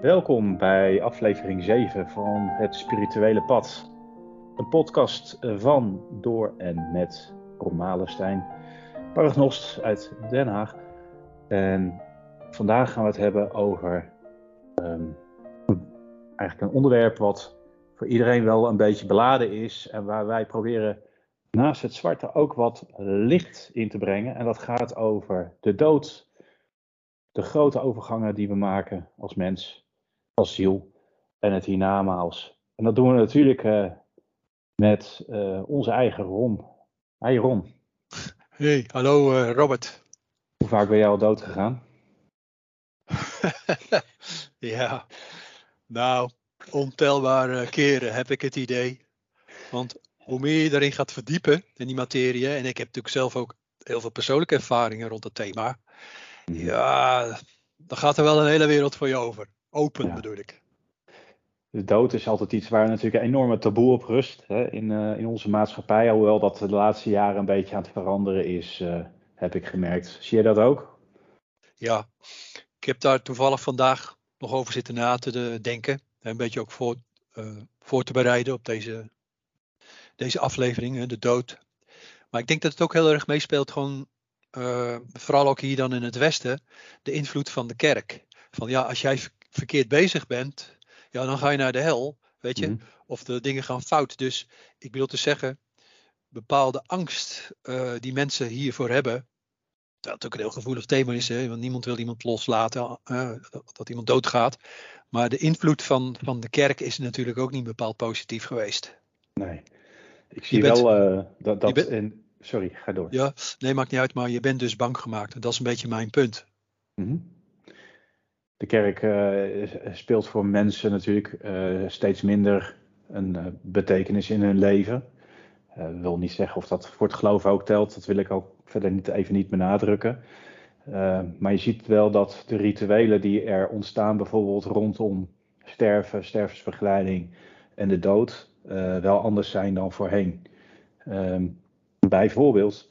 Welkom bij aflevering 7 van Het Spirituele Pad. Een podcast van, door en met Ron Malenstein, paragnost uit Den Haag. En vandaag gaan we het hebben over um, eigenlijk een onderwerp wat voor iedereen wel een beetje beladen is. En waar wij proberen naast het zwarte ook wat licht in te brengen. En dat gaat over de dood, de grote overgangen die we maken als mens als ziel en het hiernamaals. En dat doen we natuurlijk uh, met uh, onze eigen Ron. Hey Ron. Hey, hallo uh, Robert. Hoe vaak ben jij al dood gegaan? ja, nou, ontelbare keren heb ik het idee. Want hoe meer je erin gaat verdiepen in die materie, en ik heb natuurlijk zelf ook heel veel persoonlijke ervaringen rond het thema, mhm. ja, dan gaat er wel een hele wereld voor je over. Open bedoel ik. De dood is altijd iets waar natuurlijk een enorme taboe op rust hè, in, uh, in onze maatschappij. Hoewel dat de laatste jaren een beetje aan het veranderen is, uh, heb ik gemerkt. Zie je dat ook? Ja, ik heb daar toevallig vandaag nog over zitten na te denken. Een beetje ook voor, uh, voor te bereiden op deze, deze aflevering, de dood. Maar ik denk dat het ook heel erg meespeelt, gewoon, vooral ook hier dan in het Westen, de invloed van de kerk. Van ja, als jij verkeerd bezig bent, ja, dan ga je naar de hel, weet je. Mhm. Of de dingen gaan fout. Dus ik wil te zeggen, bepaalde angst uh, die mensen hiervoor hebben, dat ook een heel gevoelig thema is, hè, want niemand wil iemand loslaten, uh, dat, dat, iemand doodgaat. Maar de invloed van, van de kerk is natuurlijk ook niet bepaald positief geweest. Nee, ik zie wel uh, dat. dat in, sorry, ga door. Ja, nee, maakt niet uit, maar je bent dus bang gemaakt. En dat is een beetje mijn punt. Mm de kerk uh, speelt voor mensen natuurlijk uh, steeds minder een uh, betekenis in hun leven. Dat wil niet zeggen of dat voor het geloof ook telt. Dat wil ik ook verder niet, even niet benadrukken. maar je ziet wel dat de rituelen die er ontstaan, bijvoorbeeld rondom sterven, stervensbegeleiding en de dood, wel anders zijn dan voorheen. Ehm, bijvoorbeeld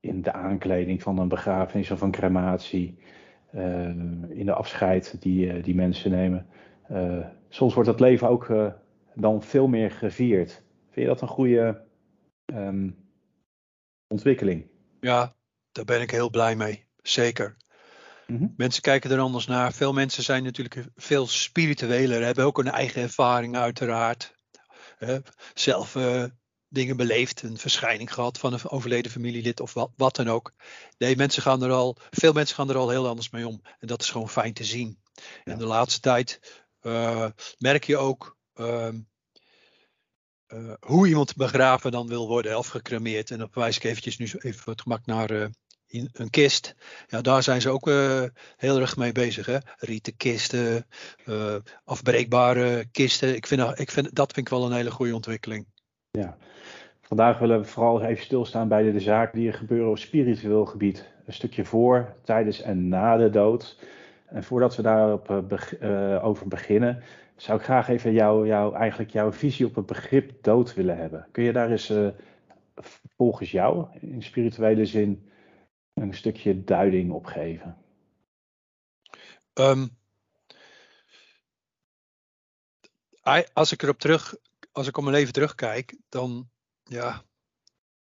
in de aankleding van een begrafenis of een crematie. Eh, in de afscheid die, eh, die mensen nemen. Eh, soms wordt het leven ook dan veel meer gevierd. Vind je dat een goede ehm, ontwikkeling? Ja, daar ben ik heel blij mee. Zeker. Mhm. Mensen kijken er anders naar. Veel mensen zijn natuurlijk veel spiritueler, hebben ook een eigen ervaring uiteraard. zelf dingen beleefd, een verschijning gehad van een overleden familielid of wat, wat dan ook. Nee, mensen gaan er al, veel mensen gaan er al heel anders mee om. En dat is gewoon fijn te zien. Ja. In de laatste tijd uh, merk je ook uh, uh, hoe iemand begraven dan wil worden of gecremeerd. En dan wijs ik eventjes nu even het gemak naar uh, een kist. Ja, daar zijn ze ook heel erg mee bezig. Hè? Rieten kisten, afbreekbare kisten. Ik vind, ik vind, dat vind ik wel een hele goede ontwikkeling. Ja, Vandaag willen we vooral even stilstaan bij de, zaken die er gebeuren op spiritueel gebied. Een stukje voor, tijdens en na de dood. En voordat we daarop uh, over beginnen, zou ik graag even jou, eigenlijk jouw visie op het begrip dood willen hebben. Kun je daar eens uh, volgens jou in spirituele zin een stukje duiding op geven? Um, als ik erop terug, als ik op mijn leven terugkijk, dan ja,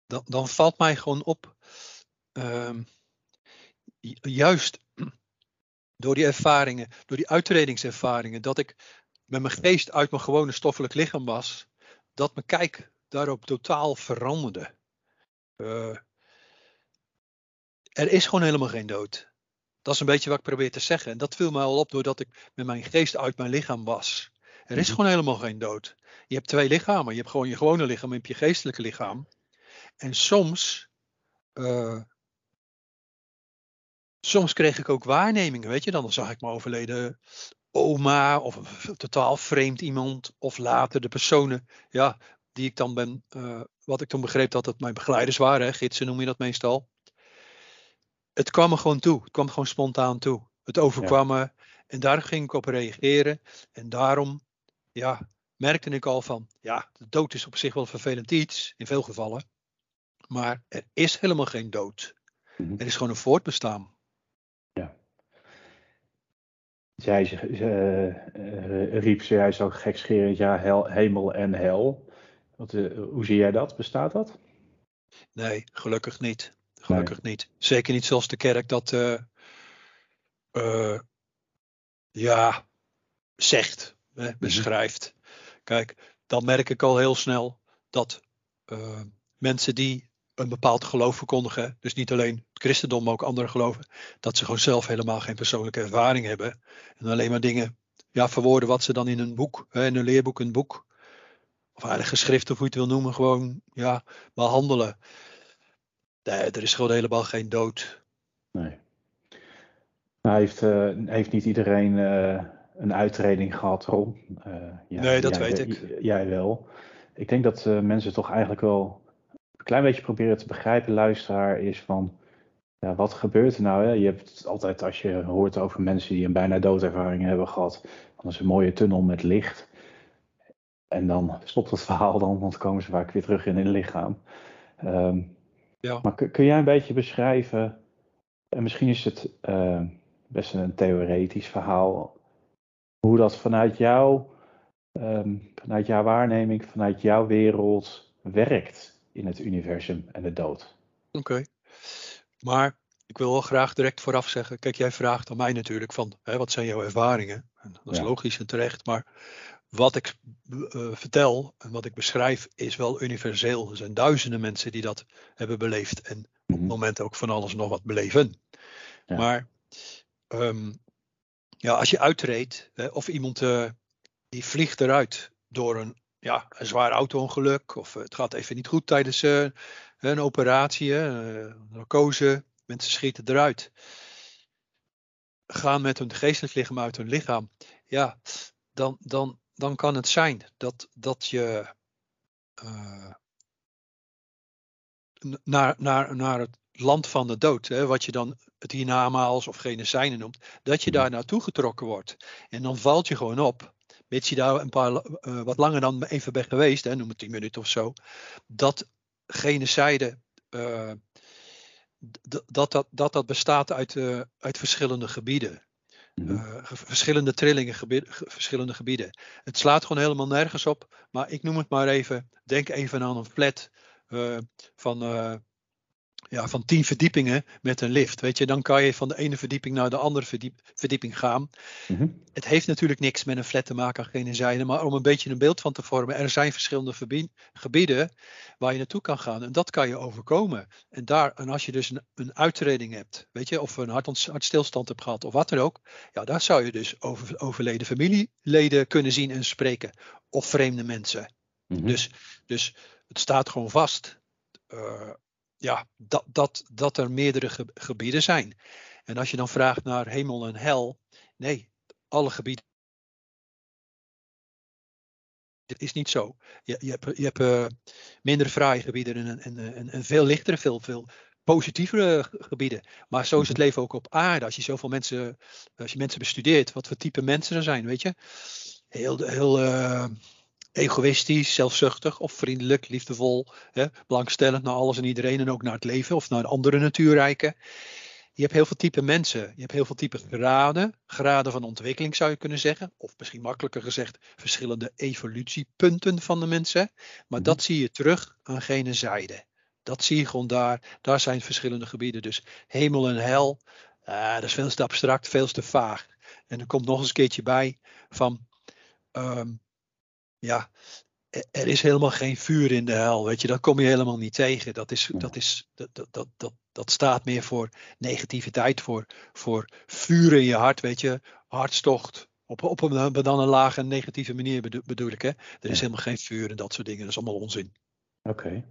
dan, dan valt mij gewoon op, uh, juist door die ervaringen, door die uitredingservaringen, dat ik met mijn geest uit mijn gewone stoffelijk lichaam was, dat mijn kijk daarop totaal veranderde. Uh, er is gewoon helemaal geen dood. Dat is een beetje wat ik probeer te zeggen. En dat viel mij al op doordat ik met mijn geest uit mijn lichaam was. Er is mhm. gewoon helemaal geen dood. Je hebt twee lichamen. Je hebt gewoon je gewone lichaam en je geestelijke lichaam. En soms, uh, soms kreeg ik ook waarnemingen, weet je. Dan zag ik mijn overleden oma of een totaal vreemd iemand. Of later de personen, ja, die ik dan ben, uh, wat ik toen begreep dat het mijn begeleiders waren. Hè, gidsen noem je dat meestal. Het kwam me gewoon toe. Het kwam gewoon spontaan toe. Het overkwam me. En daar ging ik op reageren. En daarom, ja, merkte ik al van, ja, de dood is op zich wel vervelend iets, in veel gevallen. Maar er is helemaal geen dood. Mhm. Er is gewoon een voortbestaan. Ja. Zij uh, riep zojuist ook gekscherend, ja, hel, hemel en hel. Wat, hoe zie jij dat? Bestaat dat? Nee, gelukkig niet. Gelukkig niet. Zeker niet zoals de kerk dat ja, zegt, hè, mhm. beschrijft. Kijk, dan merk ik al heel snel dat mensen die een bepaald geloof verkondigen, dus niet alleen het christendom, maar ook andere geloven, dat ze gewoon zelf helemaal geen persoonlijke ervaring hebben en alleen maar dingen ja, verwoorden wat ze dan in een boek, in een leerboek, een boek, of eigenlijk geschrift of hoe je het wil noemen, gewoon ja, behandelen. Nee, er is gewoon helemaal geen dood. Nee. Nou, heeft, uh, heeft niet iedereen uh, een uitreding gehad, Ron? Uh, ja, nee, dat weet ik. Jij wel. Ik denk dat mensen toch eigenlijk wel een klein beetje proberen te begrijpen, luisteraar, is van ja, wat gebeurt er nou? Hè? Je hebt altijd, als je hoort over mensen die een bijna doodervaring hebben gehad, dan is een mooie tunnel met licht. En dan stopt het verhaal dan, want dan komen ze vaak weer terug in hun lichaam. Um, ja. Maar kun, jij een beetje beschrijven, en misschien is het uh, best een theoretisch verhaal, hoe dat vanuit jou, um, vanuit jouw waarneming, vanuit jouw wereld werkt? in het universum en de dood. Oké, maar ik wil wel graag direct vooraf zeggen, kijk jij vraagt aan mij natuurlijk van hè, wat zijn jouw ervaringen? En dat is logisch en terecht, maar wat ik uh, vertel en wat ik beschrijf is wel universeel. Er zijn duizenden mensen die dat hebben beleefd en op het mhm. moment ook van alles nog wat beleven. Ja. Maar um, ja, als je uitreedt hè, of iemand uh, die vliegt eruit door een ja, een zwaar auto-ongeluk of het gaat even niet goed tijdens uh, een operatie, narcose, mensen schieten eruit. Gaan met hun geestelijk lichaam uit hun lichaam. Ja, dan, dan, dan kan het zijn dat, dat je naar, naar, naar het land van de dood, hè, wat je dan het hiernamaals of genocide noemt, dat je daar naartoe getrokken wordt. En dan valt je gewoon op mits je daar een paar uh, wat langer dan even bent geweest, hè, noem het 10 minuten of zo, dat genocide uh, dat, dat, dat dat bestaat uit, uh, uit verschillende gebieden. Uh, verschillende trillingen, gebied, verschillende gebieden. Het slaat gewoon helemaal nergens op. Maar ik noem het maar even. Denk even aan een flat uh, van ja, van tien verdiepingen met een lift. Weet je, dan kan je van de ene verdieping naar de andere verdiep, verdieping gaan. Mhm. Het heeft natuurlijk niks met een flat te maken, geen zijde, maar om een beetje een beeld van te vormen. Er zijn verschillende gebieden waar je naartoe kan gaan en dat kan je overkomen. En, daar, en als je dus een, een uitreding hebt, weet je, of een hart, hartstilstand hebt gehad of wat dan ook, ja, daar zou je dus over, overleden familieleden kunnen zien en spreken. Of vreemde mensen. Mhm. dus, dus het staat gewoon vast. Uh, ja, dat, dat, dat er meerdere gebieden zijn. En als je dan vraagt naar hemel en hel, nee, alle gebieden. Het is niet zo. Je, je hebt, je hebt uh, minder fraaie gebieden en, en, en, en, veel lichtere, veel, veel positievere gebieden. Maar zo is het mhm. leven ook op aarde. Als je zoveel mensen, als je mensen bestudeert, wat voor type mensen er zijn, weet je. Heel, heel uh, egoïstisch, zelfzuchtig of vriendelijk, liefdevol, hè, belangstellend naar alles en iedereen en ook naar het leven of naar andere natuurrijken. Je hebt heel veel type mensen, je hebt heel veel type graden, graden van ontwikkeling zou je kunnen zeggen, of misschien makkelijker gezegd verschillende evolutiepunten van de mensen. Maar mhm. dat zie je terug aan gene zijde. Dat zie je gewoon daar. Daar zijn verschillende gebieden. Dus hemel en hel, uh, dat is veel te abstract, veel te vaag. En er komt nog eens een keertje bij van um, ja, er is helemaal geen vuur in de hel. Weet je, dat kom je helemaal niet tegen. Dat, is, dat, is, dat, dat, dat, dat, staat meer voor negativiteit, voor, voor vuur in je hart, weet je, hartstocht. Op, op een, dan een lage negatieve manier bedoel, bedoel ik. Hè? Er is helemaal geen vuur en dat soort dingen. Dat is allemaal onzin. Oké.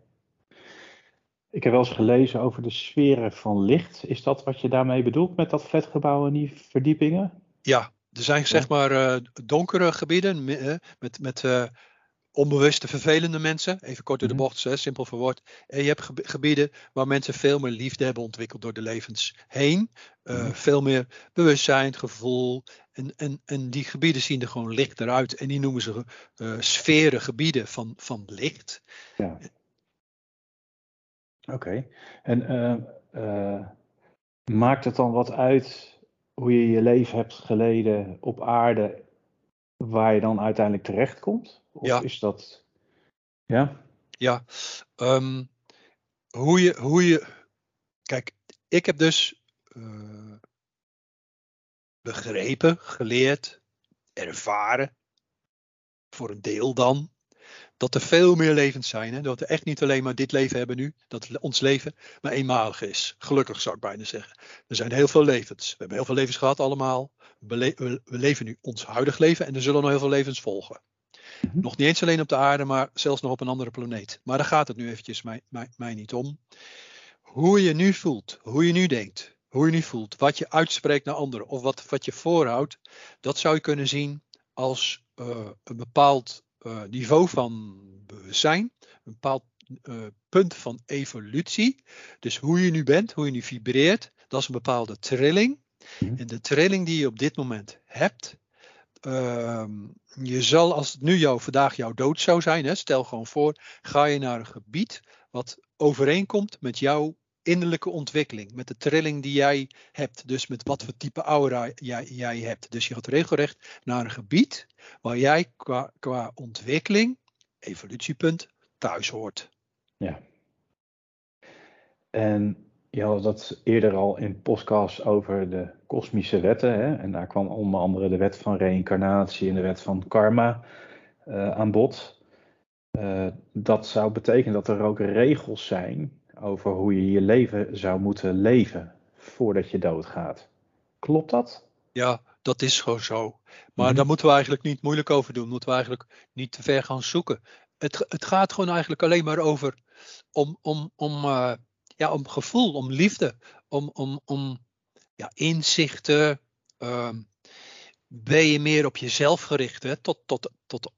Ik heb wel eens gelezen over de sferen van licht. Is dat wat je daarmee bedoelt met dat flatgebouw en die verdiepingen? Ja, er zijn zeg maar uh, donkere gebieden met, met uh, onbewuste vervelende mensen. Even kort door de mhm. bocht, hè, simpel verwoord. En je hebt gebieden waar mensen veel meer liefde hebben ontwikkeld door de levens heen. Uh, Veel meer bewustzijn, gevoel. En, en, en die gebieden zien er gewoon lichter uit. En die noemen ze sferen, gebieden van, van licht. Ja. Oké. En maakt het dan wat uit hoe je je leven hebt geleden op aarde, waar je dan uiteindelijk terechtkomt? Of ja. is dat. Ja? Ja. Um, hoe, je, hoe je. Kijk, ik heb dus uh, begrepen, geleerd, ervaren, voor een deel dan, dat er veel meer levens zijn. Hè? Dat we echt niet alleen maar dit leven hebben nu, dat ons leven maar eenmalig is. Gelukkig zou ik bijna zeggen. Er zijn heel veel levens. We hebben heel veel levens gehad allemaal. We, we, leven nu ons huidig leven en er zullen nog heel veel levens volgen. Mhm. Nog niet eens alleen op de aarde, maar zelfs nog op een andere planeet. Maar daar gaat het nu eventjes mij, mij, mij niet om. Hoe je nu voelt, hoe je nu denkt, hoe je nu voelt, wat je uitspreekt naar anderen of wat, wat je voorhoudt, dat zou je kunnen zien als uh, een bepaald uh, niveau van bewustzijn, een bepaald uh, punt van evolutie. Dus hoe je nu bent, hoe je nu vibreert, dat is een bepaalde trilling. Mhm. En de trilling die je op dit moment hebt, uh, je zal als het nu jou, vandaag jouw dood zou zijn, hè, stel gewoon voor, ga je naar een gebied wat overeenkomt met jouw innerlijke ontwikkeling, met de trilling die jij hebt. Dus met wat voor type aura jij, jij hebt. Dus je gaat regelrecht naar een gebied waar jij qua, qua ontwikkeling, evolutiepunt, thuis hoort. Ja. En je had dat eerder al in podcasts over de kosmische wetten. Hè? En daar kwam onder andere de wet van reïncarnatie en de wet van karma uh, aan bod. Uh, dat zou betekenen dat er ook regels zijn over hoe je je leven zou moeten leven voordat je doodgaat. Klopt dat? Ja, dat is gewoon zo. Maar mm daar moeten we eigenlijk niet moeilijk over doen. Moeten we eigenlijk niet te ver gaan zoeken. Het, het gaat gewoon eigenlijk alleen maar over om, om, om, uh, ja, om gevoel, om liefde, om, om, om ja, inzichten. Uh, ben je meer op jezelf gericht, hè? Tot, tot, tot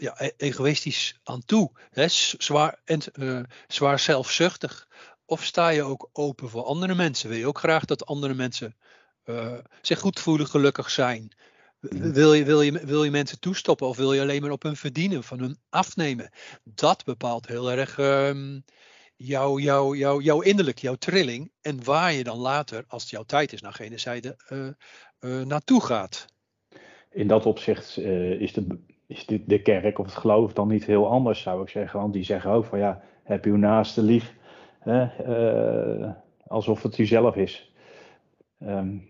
ja, e-, egoïstisch aan toe, hè? Zwaar, en, uh, zwaar zelfzuchtig. Of sta je ook open voor andere mensen? Wil je ook graag dat andere mensen uh, zich goed voelen, gelukkig zijn? Mhm. Wil je, wil, je, wil je mensen toestoppen of wil je alleen maar op hun verdienen, van hun afnemen? Dat bepaalt heel erg um, jouw, jouw, jouw, jouw innerlijk, jouw trilling. En waar je dan later, als het jouw tijd is, naar gene zijde uh, uh, naartoe gaat. In dat opzicht is, de, is de, de kerk of het geloof dan niet heel anders, zou ik zeggen. Want die zeggen ook van ja, heb je uw naaste lief uh, alsof het u zelf is. Um,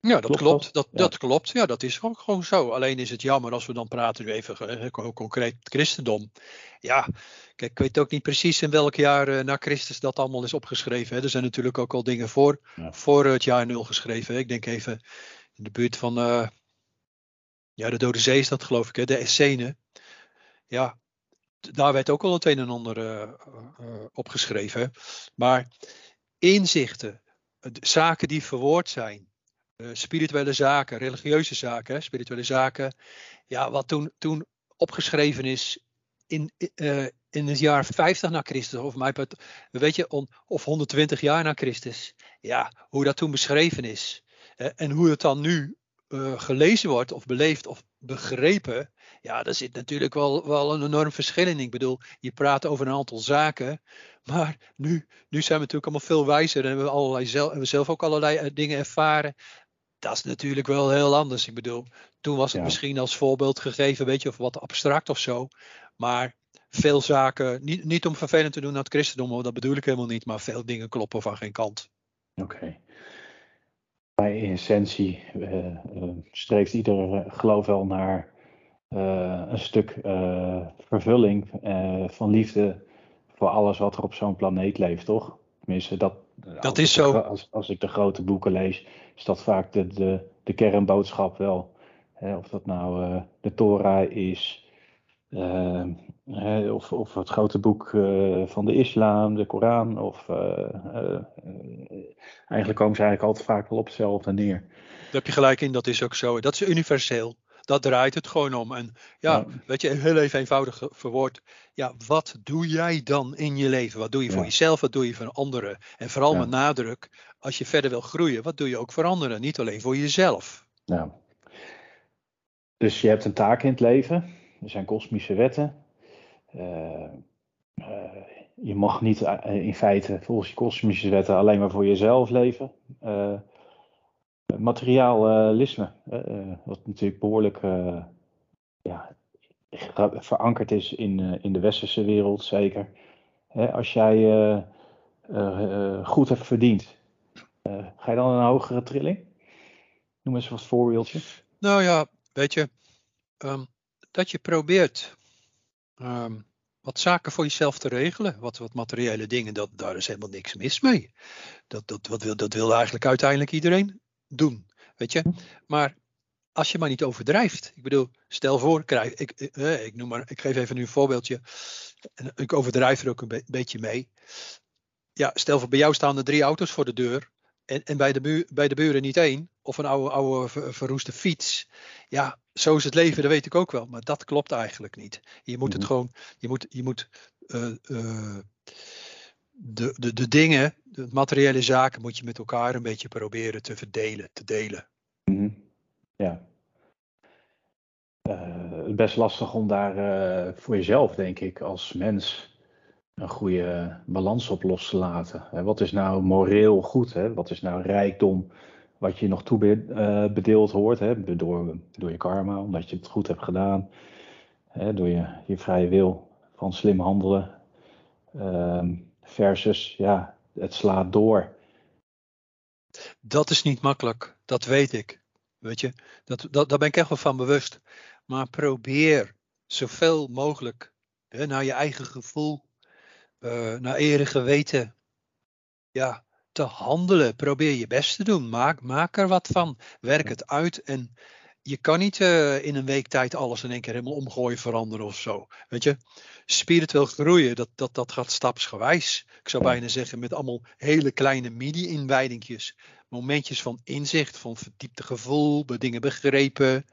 ja, dat klopt. Dat, dat, klopt. Ja, dat is gewoon, gewoon zo. Alleen is het jammer als we dan praten nu even concreet christendom. Ja, kijk, ik weet ook niet precies in welk jaar uh, na Christus dat allemaal is opgeschreven. Hè. Er zijn natuurlijk ook al dingen voor, voor het jaar nul geschreven. Hè. Ik denk even in de buurt van uh, ja, de Dode Zee is dat geloof ik, hè, de Essene. Ja, daar werd ook al het een en ander uh, opgeschreven. Maar inzichten, zaken die verwoord zijn, spirituele zaken, religieuze zaken, spirituele zaken. Ja, wat toen, toen opgeschreven is in, in het jaar 50 na Christus, of weet je, on, of 120 jaar na Christus. Ja, hoe dat toen beschreven is. en hoe het dan nu gelezen wordt of beleefd of begrepen, ja, daar zit natuurlijk wel, wel een enorm verschil in. Ik bedoel, je praat over een aantal zaken, maar nu, nu zijn we natuurlijk allemaal veel wijzer en hebben we, allerlei zelf, hebben we zelf ook allerlei eh, dingen ervaren. Dat is natuurlijk wel heel anders. Ik bedoel, toen was het misschien als voorbeeld gegeven, weet je, of wat abstract of zo. Maar veel zaken, niet, niet om vervelend te doen naar het christendom, dat bedoel ik helemaal niet, maar veel dingen kloppen van geen kant. Oké bij essentie uh, streeft ieder geloof wel naar een stuk vervulling van liefde voor alles wat er op zo'n planeet leeft, toch? Tenminste, dat, dat is zo. als, als ik de grote boeken lees, is dat vaak de, de, de kernboodschap wel. Hè, of dat nou de Torah is, uh, of, of het grote boek uh, van de islam, de Koran. Of, uh, eigenlijk komen ze eigenlijk altijd vaak wel op hetzelfde neer. Daar heb je gelijk in, dat is ook zo. Dat is universeel. Dat draait het gewoon om. En ja, weet je, heel even eenvoudig verwoord. Ja, wat doe jij dan in je leven? Wat doe je voor jezelf? Wat doe je voor anderen? En vooral ja. met nadruk, als je verder wil groeien, wat doe je ook voor anderen? Niet alleen voor jezelf. Ja. Dus je hebt een taak in het leven. Er zijn kosmische wetten. Uh, uh, je mag niet uh, in feite volgens je kosmische wetten alleen maar voor jezelf leven. materialisme, wat natuurlijk behoorlijk ja, verankerd is in, in de westerse wereld, zeker. als jij goed hebt verdiend, ga je dan een hogere trilling? Noem eens wat voorbeeldjes. Nou ja, weet je, ehm, dat je probeert ehm, wat zaken voor jezelf te regelen, wat, wat materiële dingen, dat, daar is helemaal niks mis mee. Dat, dat, wat wil, dat wil eigenlijk uiteindelijk iedereen doen, weet je. Maar als je maar niet overdrijft. Ik bedoel, stel voor, ik, eh, ik, noem maar, ik geef even nu een voorbeeldje. Ik overdrijf er ook een beetje mee. Ja, stel voor, bij jou staan er drie auto's voor de deur. En, en bij, de bij de buren niet één. Of een oude, oude verroeste fiets. Ja, zo is het leven, dat weet ik ook wel. Maar dat klopt eigenlijk niet. Je moet het mhm. gewoon, je moet, je moet uh, uh, de, de, de dingen, de materiële zaken, moet je met elkaar een beetje proberen te verdelen, te delen. Mhm. Ja. Uh, best lastig om daar voor jezelf, denk ik, als mens een goede balans op los te laten. Wat is nou moreel goed? Hè? Wat is nou rijkdom? Wat je nog toebedeeld eh, hoort hè? Door, door je karma, omdat je het goed hebt gedaan. Hè? Door je, je vrije wil van slim handelen. Ehm, versus, ja, het slaat door. Dat is niet makkelijk, dat weet ik. Weet je, dat, dat, daar ben ik echt wel van bewust. Maar probeer zoveel mogelijk naar je eigen gevoel uh, naar ere geweten ja, te handelen. Probeer je best te doen. Maak, maak er wat van. Werk het uit. En je kan niet uh, in een week tijd alles in één keer helemaal omgooien, veranderen of zo. Weet je, spiritueel groeien, dat, dat, dat gaat stapsgewijs. Ik zou bijna zeggen met allemaal hele kleine midi-inwijdingjes. Momentjes van inzicht, van verdiepte gevoel, dingen begrepen.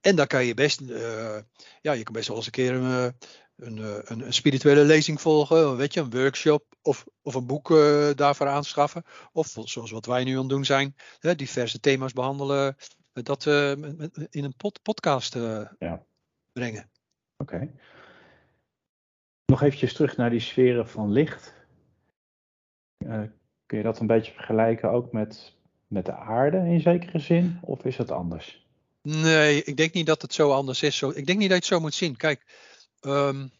En dan kan je best, uh, ja, je kan best wel eens een keer uh, een, eh, een, een, spirituele lezing volgen, weet je, een workshop of, of een boek uh, daarvoor aanschaffen. Of zoals wat wij nu aan het doen zijn, hè, diverse thema's behandelen, eh, dat uh, in een pod podcast ja. brengen. Oké. Nog eventjes terug naar die sferen van licht. kun je dat een beetje vergelijken ook met, met de aarde in zekere zin? Of is het anders? Nee, ik denk niet dat het zo anders is. Zo, ik denk niet dat je het zo moet zien. Kijk, Um,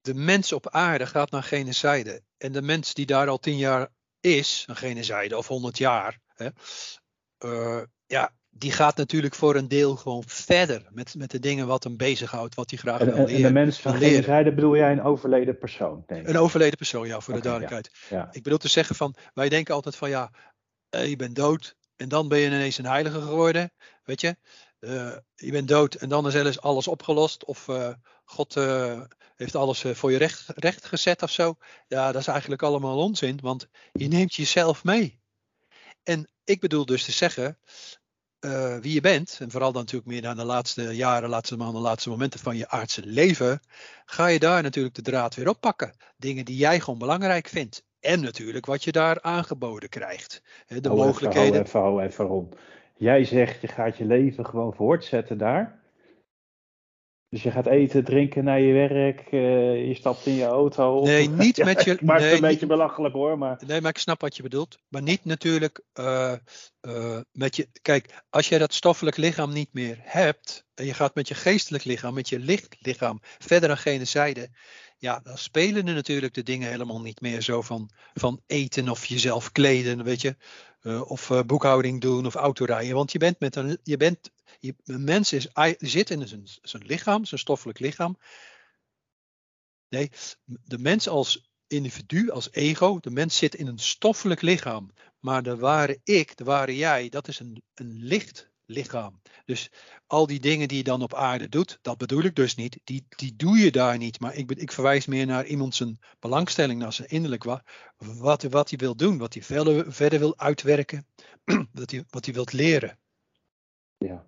de mens op aarde gaat naar genezijde. En de mens die daar al tien jaar is, naar genezijde, of honderd jaar, hè, uh, ja, die gaat natuurlijk voor een deel gewoon verder met, met de dingen wat hem bezighoudt, wat hij graag wil leren. En de mens van genezijde bedoel jij een overleden persoon? Denk ik. Een overleden persoon, ja, voor de duidelijkheid. Ja, Ik bedoel te zeggen van, wij denken altijd van ja, eh, je bent dood en dan ben je ineens een heilige geworden, weet je. Uh, je bent dood en dan is alles opgelost. Of uh, God uh, heeft alles voor je recht, recht gezet of zo. Ja, dat is eigenlijk allemaal onzin, want je neemt jezelf mee. En ik bedoel dus te zeggen, wie je bent, en vooral dan natuurlijk meer naar de laatste jaren, laatste maanden, laatste momenten van je aardse leven, ga je daar natuurlijk de draad weer oppakken. Dingen die jij gewoon belangrijk vindt. En natuurlijk wat je daar aangeboden krijgt. De mogelijkheden. Even, hou even. Jij zegt, je gaat je leven gewoon voortzetten daar. Dus je gaat eten, drinken naar je werk, uh, je stapt in je auto. Nee, niet met je. ik maak het een beetje belachelijk hoor. Maar... Nee, maar ik snap wat je bedoelt. Maar niet natuurlijk uh, uh, met je. Kijk, als jij dat stoffelijk lichaam niet meer hebt. en je gaat met je geestelijk lichaam, met je lichtlichaam verder aan gene zijde. Ja, dan spelen er natuurlijk de dingen helemaal niet meer zo van, van eten of jezelf kleden, weet je. Uh, of uh, boekhouding doen of autorijden. Want je bent met een, je bent, je, een mens is, zit in zijn, zijn lichaam, zijn stoffelijk lichaam. Nee, de mens als individu, als ego, de mens zit in een stoffelijk lichaam. Maar de ware ik, de ware jij, dat is een, een licht lichaam. Dus al die dingen die je dan op aarde doet, dat bedoel ik dus niet, die, die doe je daar niet. Maar ik, ik verwijs meer naar iemand zijn belangstelling, naar zijn innerlijk wat, wat, wat hij wil doen, wat hij verder, verder wil uitwerken, wat hij, wat hij wilt leren. Ja.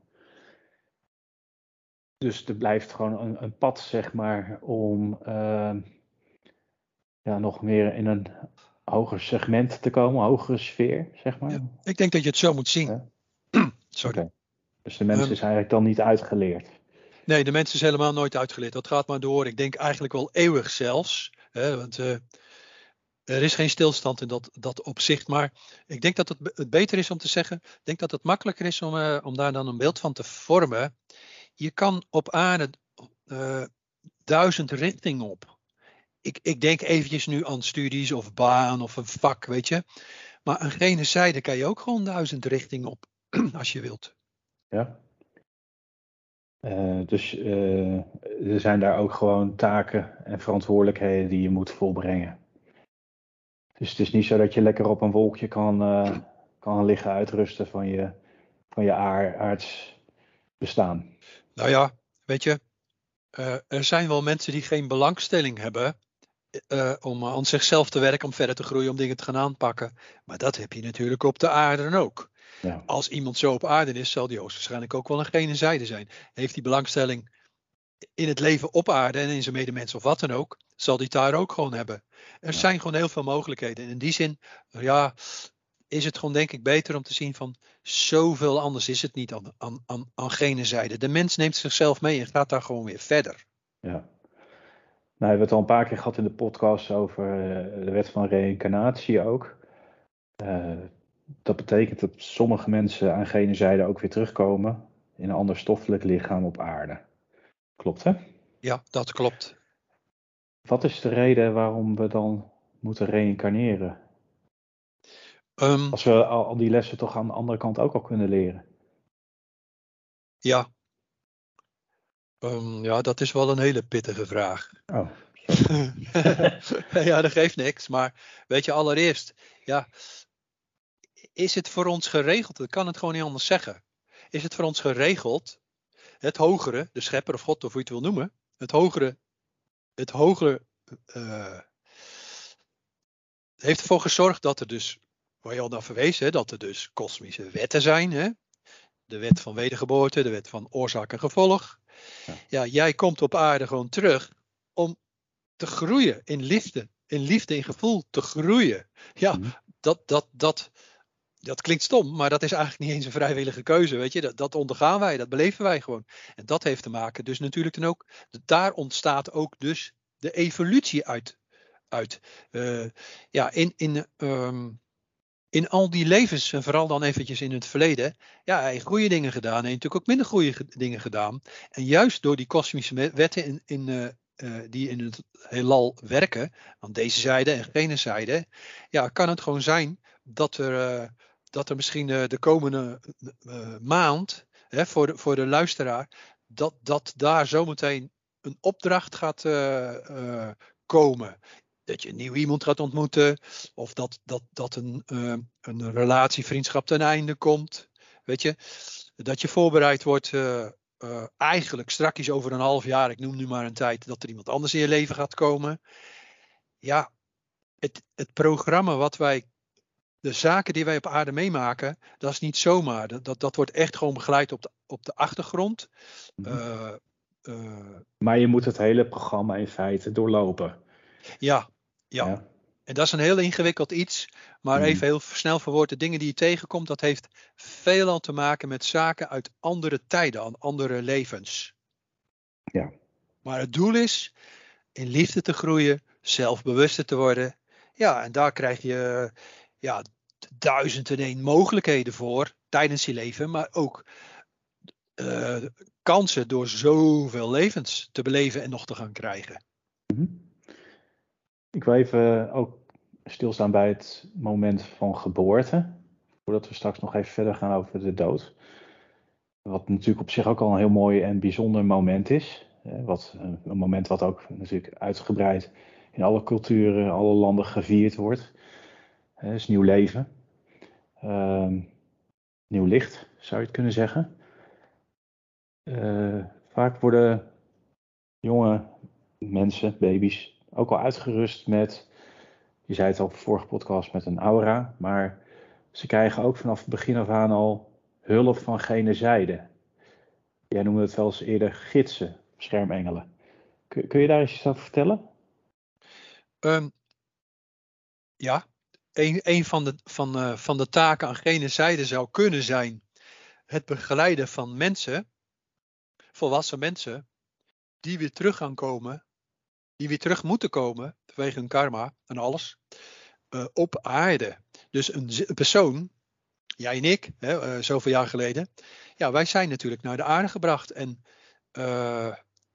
Dus er blijft gewoon een, een pad, zeg maar, om uh, ja, nog meer in een hoger segment te komen, hogere sfeer, zeg maar. Ja, ik denk dat je het zo moet zien. Ja. Sorry. Dus de mens um, is eigenlijk dan niet uitgeleerd. Nee, de mens is helemaal nooit uitgeleerd. Dat gaat maar door. Ik denk eigenlijk wel eeuwig zelfs. Hè, want uh, er is geen stilstand in dat, dat opzicht. Maar ik denk dat het, het beter is om te zeggen. Ik denk dat het makkelijker is om, uh, om daar dan een beeld van te vormen. Je kan op aarde uh, duizend richtingen op. Ik, ik denk eventjes nu aan studies of baan of een vak, weet je. Maar aan gene zijde kan je ook gewoon duizend richtingen op, als je wilt. Ja. Uh, dus uh, er zijn daar ook gewoon taken en verantwoordelijkheden die je moet volbrengen. Dus het is niet zo dat je lekker op een wolkje kan, uh, kan liggen uitrusten van je, van je aard, aards bestaan. Nou ja, weet je, er zijn wel mensen die geen belangstelling hebben om aan zichzelf te werken, om verder te groeien, om dingen te gaan aanpakken. Maar dat heb je natuurlijk op de aarde ook. Ja. Als iemand zo op aarde is, zal die hoogstwaarschijnlijk ook wel een gene zijde zijn. Heeft die belangstelling in het leven op aarde en in zijn medemens of wat dan ook, zal die daar ook gewoon hebben. Er zijn gewoon heel veel mogelijkheden. En in die zin, ja, is het gewoon denk ik beter om te zien van zoveel anders is het niet aan, aan, aan, aan gene zijde. De mens neemt zichzelf mee en gaat daar gewoon weer verder. Ja. Nou, we hebben het al een paar keer gehad in de podcast over eh, de wet van reïncarnatie ook. Uh, dat betekent dat sommige mensen aan gene zijde ook weer terugkomen in een ander stoffelijk lichaam op aarde. Klopt hè? Ja, dat klopt. Wat is de reden waarom we dan moeten reïncarneren? Um, Als we al, al, die lessen toch aan de andere kant ook al kunnen leren. Ja. Um, ja, dat is wel een hele pittige vraag. Oh. ja, dat geeft niks. Maar weet je, allereerst, ja, is het voor ons geregeld? Ik kan het gewoon niet anders zeggen. Is het voor ons geregeld, het hogere, de schepper of God of hoe je het wil noemen, het hogere, het hogere uh, heeft ervoor gezorgd dat er dus, waar je al naar verwees, hè, dat er dus kosmische wetten zijn. Hè? De wet van wedergeboorte, de wet van oorzaak en gevolg. Ja. ja, jij komt op aarde gewoon terug om te groeien in liefde, in liefde, in gevoel te groeien. Ja, mm -hmm. dat, dat, dat, dat klinkt stom, maar dat is eigenlijk niet eens een vrijwillige keuze. Weet je? Dat, dat ondergaan wij, dat beleven wij gewoon. En dat heeft te maken, dus natuurlijk dan ook, daar ontstaat ook dus de evolutie uit. uit uh, ja, in, in, um, in al die levens, en vooral dan eventjes in het verleden, ja, hij heeft goede dingen gedaan en natuurlijk ook minder goede dingen gedaan. En juist door die kosmische wetten in, in, uh, uh, die in het heelal werken, aan deze zijde en gene zijde, ja, kan het gewoon zijn dat er dat er misschien uh, de komende uh, maand hè, voor, de, voor de luisteraar, dat, dat daar zometeen een opdracht gaat uh, komen. Dat je een nieuw iemand gaat ontmoeten, of dat, dat, dat een, een relatie, vriendschap ten einde komt. Weet je, dat je voorbereid wordt. eigenlijk strakjes over een half jaar, ik noem nu maar een tijd, dat er iemand anders in je leven gaat komen. Ja, het, het programma wat wij de zaken die wij op aarde meemaken, dat is niet zomaar. Dat, dat, dat wordt echt gewoon begeleid op de, op de achtergrond. Uh, uh, maar je moet het hele programma in feite doorlopen. Ja, ja. ja. En dat is een heel ingewikkeld iets. Maar mm. even heel snel verwoord, de dingen die je tegenkomt, dat heeft veelal te maken met zaken uit andere tijden, aan andere levens. Ja. Maar het doel is in liefde te groeien, zelfbewuster te worden. Ja, en daar krijg je ja, duizend en één mogelijkheden voor tijdens je leven, maar ook uh, kansen door zoveel levens te beleven en nog te gaan krijgen. Mm-hmm. Ik wil even ook stilstaan bij het moment van geboorte, voordat we straks nog even verder gaan over de dood. Wat natuurlijk op zich ook al een heel mooi en bijzonder moment is. Wat, een moment wat ook natuurlijk uitgebreid in alle culturen, alle landen gevierd wordt. Het is nieuw leven. Uh, nieuw licht, zou je het kunnen zeggen. Uh, vaak worden jonge mensen, baby's, ook al uitgerust met, je zei het al op de vorige podcast, met een aura. Maar ze krijgen ook vanaf het begin af aan al hulp van gene zijde. Jij noemde het wel eens eerder gidsen, schermengelen. Kun, kun je daar eens iets over vertellen? Um, ja, een, van, de, van, uh, van de taken aan gene zijde zou kunnen zijn het begeleiden van mensen, volwassen mensen, die weer terug gaan komen, die weer terug moeten komen vanwege hun karma en alles. op aarde. Dus een, persoon, jij en ik, hè, zoveel jaar geleden, ja, wij zijn natuurlijk naar de aarde gebracht. En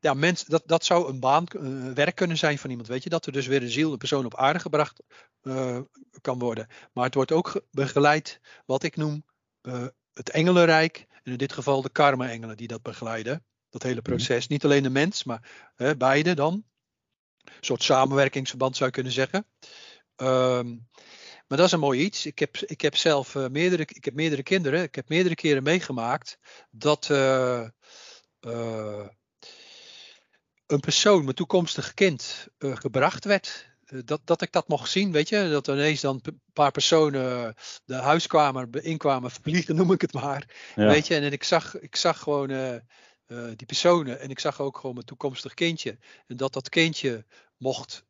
ja, mens, dat, dat zou een baan, uh, werk kunnen zijn van iemand. Weet je, dat er dus weer een ziel, een persoon op aarde gebracht uh, kan worden. Maar het wordt ook begeleid, wat ik noem, uh, het engelenrijk. En in dit geval de karma-engelen die dat begeleiden. Dat hele mhm. proces. Niet alleen de mens, maar beide dan. Een soort samenwerkingsverband zou je kunnen zeggen. Um, maar dat is een mooi iets. Ik heb, ik heb zelf meerdere, ik heb meerdere kinderen. Ik heb meerdere keren meegemaakt dat een persoon, mijn toekomstig kind, uh, gebracht werd. Uh, dat, dat ik dat mocht zien, weet je. Dat ineens dan een paar personen de huiskamer inkwamen vervliegen, noem ik het maar. Weet je, en ik zag, ik zag gewoon die personen en ik zag ook gewoon mijn toekomstig kindje. En dat dat kindje mocht,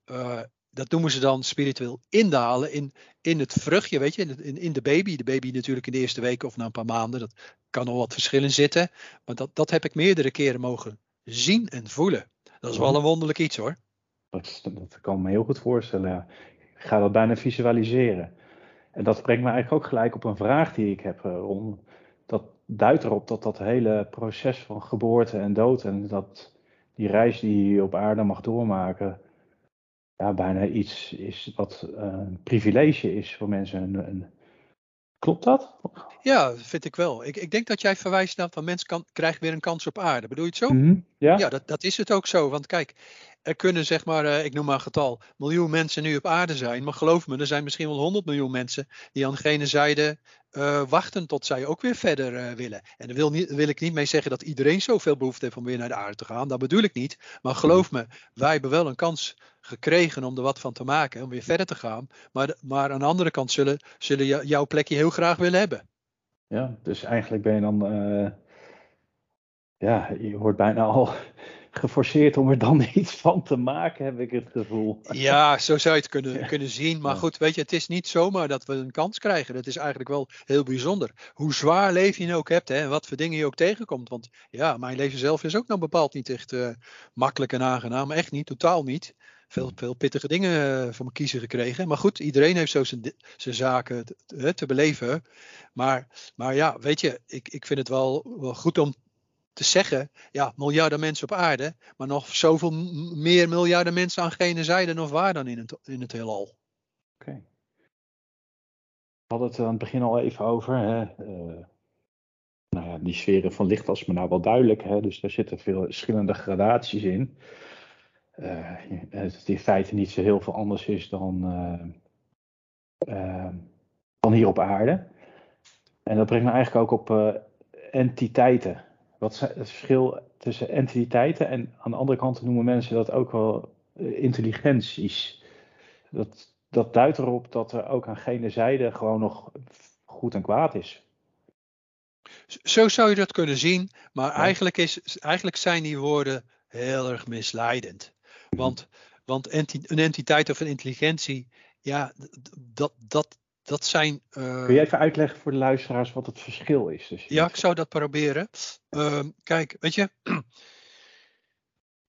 dat noemen ze dan spiritueel indalen in, in het vruchtje, weet je, in, in de baby. De baby natuurlijk in de eerste weken of na een paar maanden, dat kan nog wat verschillen zitten. Maar dat, dat heb ik meerdere keren mogen zien en voelen. Dat is wel een wonderlijk iets hoor. Dat, kan ik me heel goed voorstellen. Ik ga dat bijna visualiseren. En dat brengt me eigenlijk ook gelijk op een vraag die ik heb, eh, Ron. Dat duidt erop dat dat hele proces van geboorte en dood en dat die reis die je op aarde mag doormaken, ja, bijna iets is wat eh, een privilege is voor mensen. Een, een, Klopt dat? Ja, vind ik wel. Ik, ik denk dat jij verwijst naar van mens kan, krijgt weer een kans op aarde. Bedoel je het zo? Mhm, ja, ja dat, dat is het ook zo. Want kijk, er kunnen zeg maar, uh, ik noem maar een getal, miljoen mensen nu op aarde zijn. Maar geloof me, er zijn misschien wel 100 miljoen mensen die aan gene zijde uh, wachten tot zij ook weer verder uh, willen. En daar wil, wil ik niet mee zeggen dat iedereen zoveel behoefte heeft om weer naar de aarde te gaan. Dat bedoel ik niet. Maar geloof me, wij hebben wel een kans gekregen om er wat van te maken, om weer verder te gaan. Maar, maar aan de andere kant zullen, zullen jouw plekje heel graag willen hebben. Ja, dus eigenlijk ben je dan, ja, je hoort bijna al geforceerd om er dan iets van te maken, heb ik het gevoel. Ja, zo zou je het kunnen, kunnen zien. Maar goed, weet je, het is niet zomaar dat we een kans krijgen. Dat is eigenlijk wel heel bijzonder. Hoe zwaar leven je ook hebt hè, en wat voor dingen je ook tegenkomt. Want ja, mijn leven zelf is ook nog bepaald niet echt uh, makkelijk en aangenaam. Echt niet, totaal niet veel, veel pittige dingen eh, voor mijn kiezen gekregen. Maar goed, iedereen heeft zo zijn, zijn zaken te, te, beleven. Maar, maar ja, weet je, ik, ik vind het wel, wel goed om te zeggen, ja, miljarden mensen op aarde, maar nog zoveel meer miljarden mensen aan gene zijde of waar dan in het, in het heelal. Oké. We hadden het aan het begin al even over. Hè? Uh, nou ja, die sferen van licht was me nou wel duidelijk. Hè? Dus daar zitten veel verschillende gradaties in uh, het in feite niet zo heel veel anders is dan, uh, dan hier op aarde. En dat brengt me eigenlijk ook op entiteiten. Wat is het verschil tussen entiteiten en aan de andere kant noemen mensen dat ook wel intelligenties. Dat, dat duidt erop dat er ook aan gene zijde gewoon nog goed en kwaad is. Zo zou je dat kunnen zien, maar eigenlijk, is, eigenlijk zijn die woorden heel erg misleidend. Want, want een entiteit of een intelligentie, ja, dat, dat, dat zijn. Uh, Kun je even uitleggen voor de luisteraars wat het verschil is? Dus ja, ik zou dat proberen. Uh, kijk, weet je,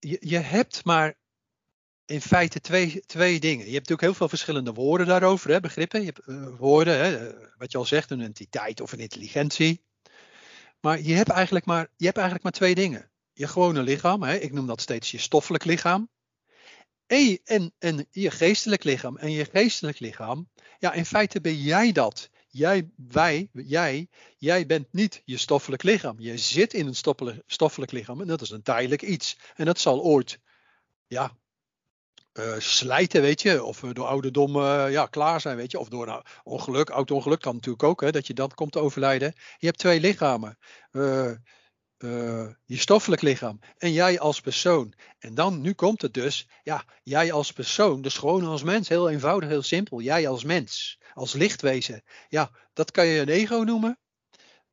je, je hebt maar in feite twee, twee dingen. Je hebt natuurlijk heel veel verschillende woorden daarover, hè, begrippen. Je hebt uh, woorden, hè, wat je al zegt, een entiteit of een intelligentie. Maar je hebt eigenlijk maar, je hebt eigenlijk maar twee dingen. Je gewone lichaam, hè, ik noem dat steeds je stoffelijk lichaam. En, en, je geestelijk lichaam. En je geestelijk lichaam, ja, in feite ben jij dat. Jij, wij, jij, jij bent niet je stoffelijk lichaam. Je zit in een stoffelijk, stoffelijk lichaam en dat is een tijdelijk iets. En dat zal ooit, ja, uh, slijten, weet je, of door ouderdom uh, ja, klaar zijn, weet je, of door ongeluk, auto-ongeluk kan natuurlijk ook, hè, dat je dan komt te overlijden. Je hebt twee lichamen. Uh, uh, je stoffelijk lichaam en jij als persoon. En dan, nu komt het dus, ja, jij als persoon, dus gewoon als mens, heel eenvoudig, heel simpel. Jij als mens, als lichtwezen. Ja, dat kan je een ego noemen.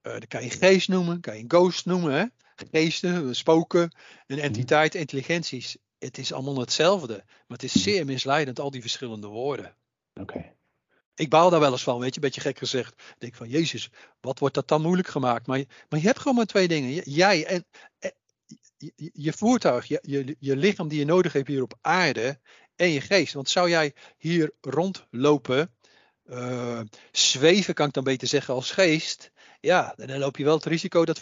Uh, dat kan je geest noemen, kan je een ghost noemen. Hè? Geesten, spoken, een mhm. entiteit, intelligenties. Het is allemaal hetzelfde, maar het is zeer misleidend, al die verschillende woorden. Oké. Ik baal daar wel eens van, weet je, een beetje gek gezegd. Ik denk van, Jezus, wat wordt dat dan moeilijk gemaakt? Maar, maar je hebt gewoon maar twee dingen. Jij en, je, je voertuig, je, je, je lichaam die je nodig hebt hier op aarde en je geest. Want zou jij hier rondlopen uh, zweven, kan ik dan beter zeggen, als geest. Ja, dan loop je wel het risico dat 95%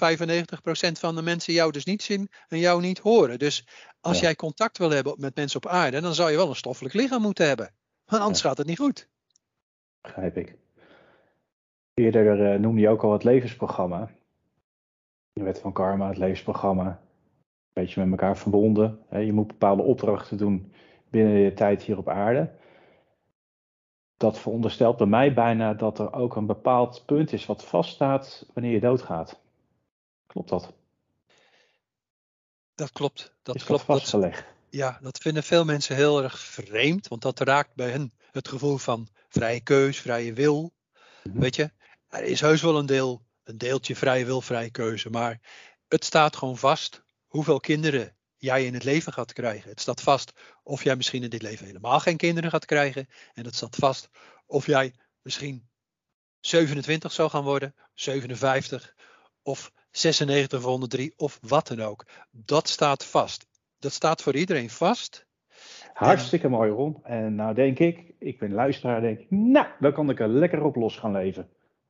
van de mensen jou dus niet zien en jou niet horen. Dus als jij contact wil hebben met mensen op aarde, dan zou je wel een stoffelijk lichaam moeten hebben. Want anders gaat het niet goed. Begrijp ik. Eerder uh, noemde je ook al het levensprogramma. De wet van karma, het levensprogramma. Een beetje met elkaar verbonden. Je moet bepaalde opdrachten doen binnen je tijd hier op aarde. Dat veronderstelt bij mij bijna dat er ook een bepaald punt is wat vaststaat wanneer je doodgaat. Klopt dat? Dat klopt. Dat is klopt. Dat vastgelegd? Ja, dat vinden veel mensen heel erg vreemd, want dat raakt bij hen het gevoel van vrije keus, vrije wil. Mhm. Weet je, er is heus wel een deel, een deeltje vrije wil, vrije keuze, maar het staat gewoon vast hoeveel kinderen jij in het leven gaat krijgen. Het staat vast of jij misschien in dit leven helemaal geen kinderen gaat krijgen. En het staat vast of jij misschien 27 zou gaan worden, 57 of 96 of 103 of wat dan ook. Dat staat vast. Dat staat voor iedereen vast. Hartstikke mooi Ron. En nou denk ik, ik ben luisteraar, denk ik, nou, dan kan ik er lekker op los gaan leven.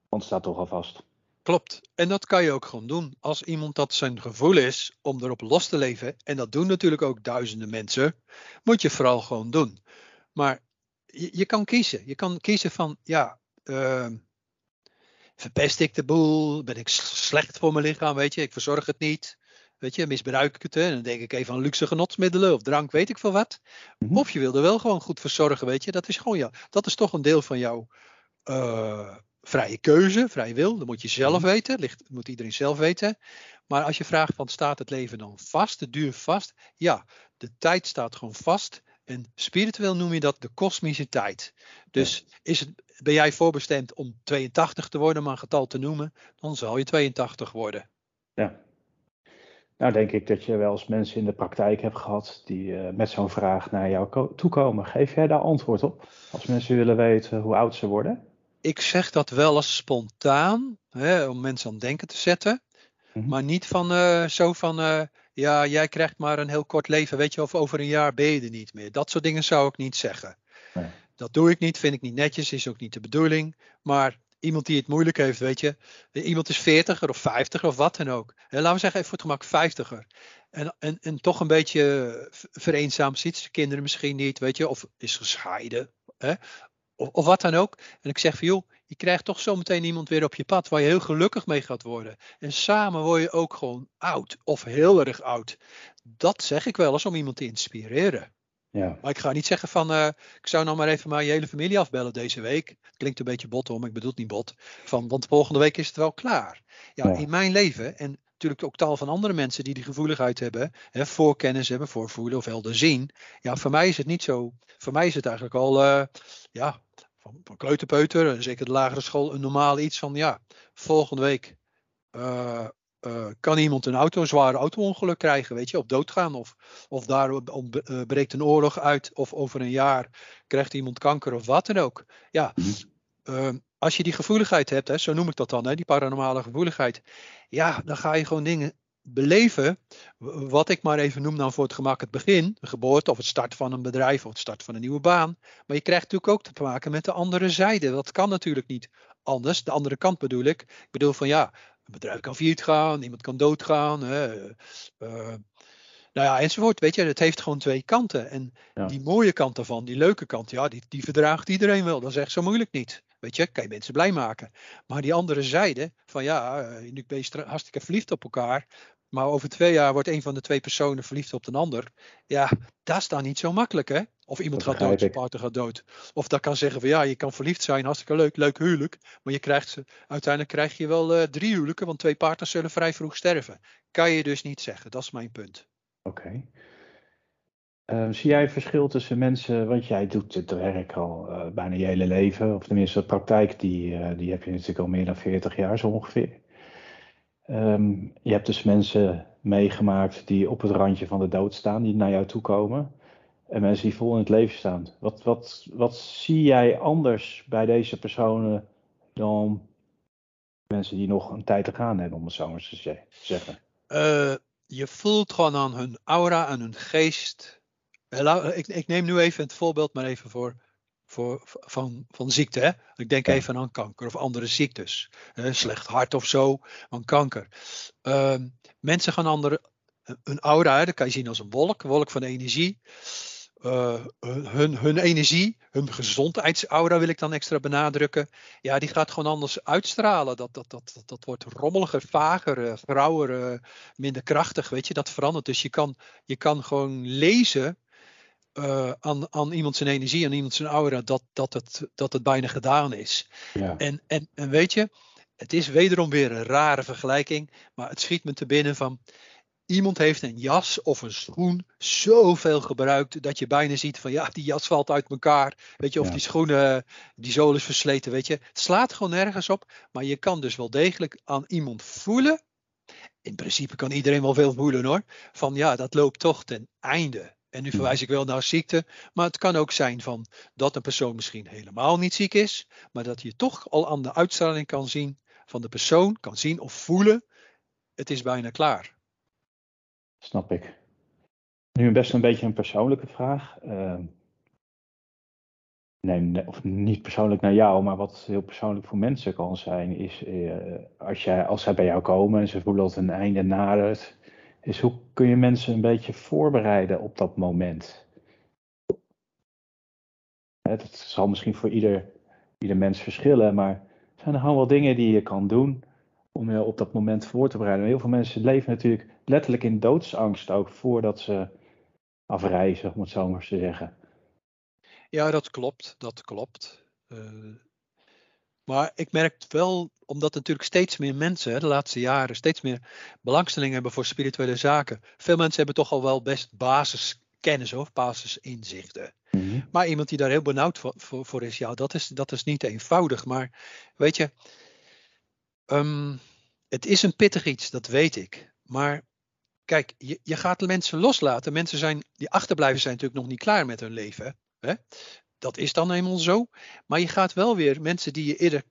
Want het staat toch al vast. Klopt. En dat kan je ook gewoon doen. Als iemand dat zijn gevoel is om erop los te leven, en dat doen natuurlijk ook duizenden mensen, moet je vooral gewoon doen. Maar je, je kan kiezen. Je kan kiezen van, ja, uh, verpest ik de boel? Ben ik slecht voor mijn lichaam? Weet je, ik verzorg het niet. Weet je, misbruik ik het? En dan denk ik even aan luxe genotsmiddelen of drank, weet ik veel wat. Mhm. Of je wil er wel gewoon goed verzorgen, weet je. Dat is gewoon ja, dat is toch een deel van jouw uh, vrije keuze, vrije wil. Dat moet je zelf mhm. weten, ligt, moet iedereen zelf weten. Maar als je vraagt van staat het leven dan vast, de duur vast? Ja, de tijd staat gewoon vast. En spiritueel noem je dat de kosmische tijd. Dus is het, ben jij voorbestemd om 82 te worden, maar een getal te noemen, dan zal je 82 worden. Ja. Nou, denk ik dat je wel eens mensen in de praktijk hebt gehad die uh, met zo'n vraag naar jou toekomen. Geef jij daar antwoord op? Als mensen willen weten hoe oud ze worden? ik zeg dat wel als spontaan, hè, om mensen aan het denken te zetten. Mhm. Maar niet van uh, zo van, uh, ja, jij krijgt maar een heel kort leven, weet je, of over een jaar ben je er niet meer. Dat soort dingen zou ik niet zeggen. Nee. Dat doe ik niet, vind ik niet netjes, is ook niet de bedoeling. Maar iemand die het moeilijk heeft, weet je, iemand is 40er of 50 of wat dan ook. En laten we zeggen, even voor het gemak 50er. En, en, en toch een beetje vereenzaamd ziet zijn kinderen misschien niet, weet je, of is gescheiden. Hè? of, of, wat dan ook. En ik zeg van joh, je krijgt toch zometeen iemand weer op je pad waar je heel gelukkig mee gaat worden. En samen word je ook gewoon oud of heel erg oud. Dat zeg ik wel eens om iemand te inspireren. Ja. Maar ik ga niet zeggen van, uh, ik zou nou maar even maar je hele familie afbellen deze week. Klinkt een beetje bot om, ik bedoel het niet bot. Van, want volgende week is het wel klaar. Ja, ja, in mijn leven en natuurlijk ook taal van andere mensen die die gevoeligheid hebben, hè, voorkennis hebben, voorvoelen of helder zien. Ja, voor mij is het niet zo. Voor mij is het eigenlijk al, uh, ja, van, van kleuterpeuter, zeker de lagere school, een normaal iets van, ja, volgende week uh, uh, kan iemand een auto, een zware auto-ongeluk krijgen, weet je, of doodgaan, of, of daar breekt een oorlog uit, of over een jaar krijgt iemand kanker of wat dan ook. Ja, mm als je die gevoeligheid hebt, hè, zo noem ik dat dan, hè, die paranormale gevoeligheid, ja, dan ga je gewoon dingen beleven, wat ik maar even noem dan voor het gemak het begin, de geboorte of het start van een bedrijf of het start van een nieuwe baan. Maar je krijgt natuurlijk ook te maken met de andere zijde. Dat kan natuurlijk niet anders. De andere kant bedoel ik. Ik bedoel van ja, een bedrijf kan failliet gaan, iemand kan doodgaan. Hè, uh, nou ja, enzovoort. Weet je, het heeft gewoon twee kanten. En die mooie kant daarvan, die leuke kant, ja, die, die verdraagt iedereen wel. Dat is echt zo moeilijk niet. Weet je, kan je mensen blij maken. Maar die andere zijde, van ja, eh, nu ben je hartstikke verliefd op elkaar. Maar over twee jaar wordt een van de twee personen verliefd op de ander. Ja, dat is dan niet zo makkelijk, hè? Of iemand gaat dood, zijn partner gaat dood. Of dat kan zeggen van ja, je kan verliefd zijn, hartstikke leuk, leuk huwelijk. Maar je krijgt, uiteindelijk krijg je wel uh, drie huwelijken, want twee partners zullen vrij vroeg sterven. Kan je dus niet zeggen, dat is mijn punt. Oké. Ehm, zie jij verschil tussen mensen, want jij doet het werk al uh, bijna je hele leven, of tenminste de praktijk, die, uh, die heb je natuurlijk al meer dan 40 jaar zo ongeveer. Um, je hebt dus mensen meegemaakt die op het randje van de dood staan, die naar jou toe komen. En mensen die vol in het leven staan. Wat, wat, wat zie jij anders bij deze personen dan mensen die nog een tijd te gaan hebben, om het zo maar te zeggen? Uh, je voelt gewoon aan hun aura, aan hun geest. Ik, ik, neem nu even het voorbeeld maar even voor voor, van, van ziekte. Hè? Ik denk even aan kanker of andere ziektes. slecht hart of zo, aan kanker. Ehm, mensen gaan andere, een aura, dat kan je zien als een wolk, een wolk van energie. Uh, hun, hun energie, hun gezondheidsaura wil ik dan extra benadrukken. Ja, die gaat gewoon anders uitstralen. Dat, dat, dat, dat, wordt rommeliger, vager, uh, grauwer, uh, minder krachtig. Weet je, dat verandert. Dus je kan, je kan gewoon lezen aan, aan iemand zijn energie, aan iemand zijn aura, dat, dat, het, dat het bijna gedaan is. Ja. En, en, en weet je, het is wederom weer een rare vergelijking, maar het schiet me te binnen van Iemand heeft een jas of een schoen zoveel gebruikt dat je bijna ziet van ja, die jas valt uit elkaar. Weet je, of die schoenen, die zool is versleten, weet je. Het slaat gewoon nergens op, maar je kan dus wel degelijk aan iemand voelen. In principe kan iedereen wel veel voelen hoor. Van ja, dat loopt toch ten einde. En nu verwijs ik wel naar ziekte, maar het kan ook zijn van dat een persoon misschien helemaal niet ziek is, maar dat je toch al aan de uitstraling kan zien van de persoon, kan zien of voelen, het is bijna klaar. Snap ik. Nu best een beetje een persoonlijke vraag. Uh, nee, of niet persoonlijk naar jou, maar wat heel persoonlijk voor mensen kan zijn, is uh, als, jij, als zij bij jou komen en ze voelen dat een einde nadert, is hoe kun je mensen een beetje voorbereiden op dat moment? Het zal misschien voor ieder, ieder mens verschillen, maar zijn er gewoon wel dingen die je kan doen om je op dat moment voor te bereiden. Heel veel mensen leven natuurlijk letterlijk in doodsangst ook voordat ze afreizen, om het zo maar te zeggen. Ja, dat klopt. Dat klopt. Uh, maar ik merk wel, omdat natuurlijk steeds meer mensen de laatste jaren steeds meer belangstelling hebben voor spirituele zaken. Veel mensen hebben toch al wel best basiskennis of basisinzichten. Mm Maar iemand die daar heel benauwd voor, voor, voor, is, ja, dat is, dat is niet eenvoudig. Maar weet je, um, het is een pittig iets, dat weet ik. Maar kijk, je, je gaat mensen loslaten. Mensen zijn, die achterblijven zijn natuurlijk nog niet klaar met hun leven. Hè? Dat is dan eenmaal zo. Maar je gaat wel weer mensen die je eerder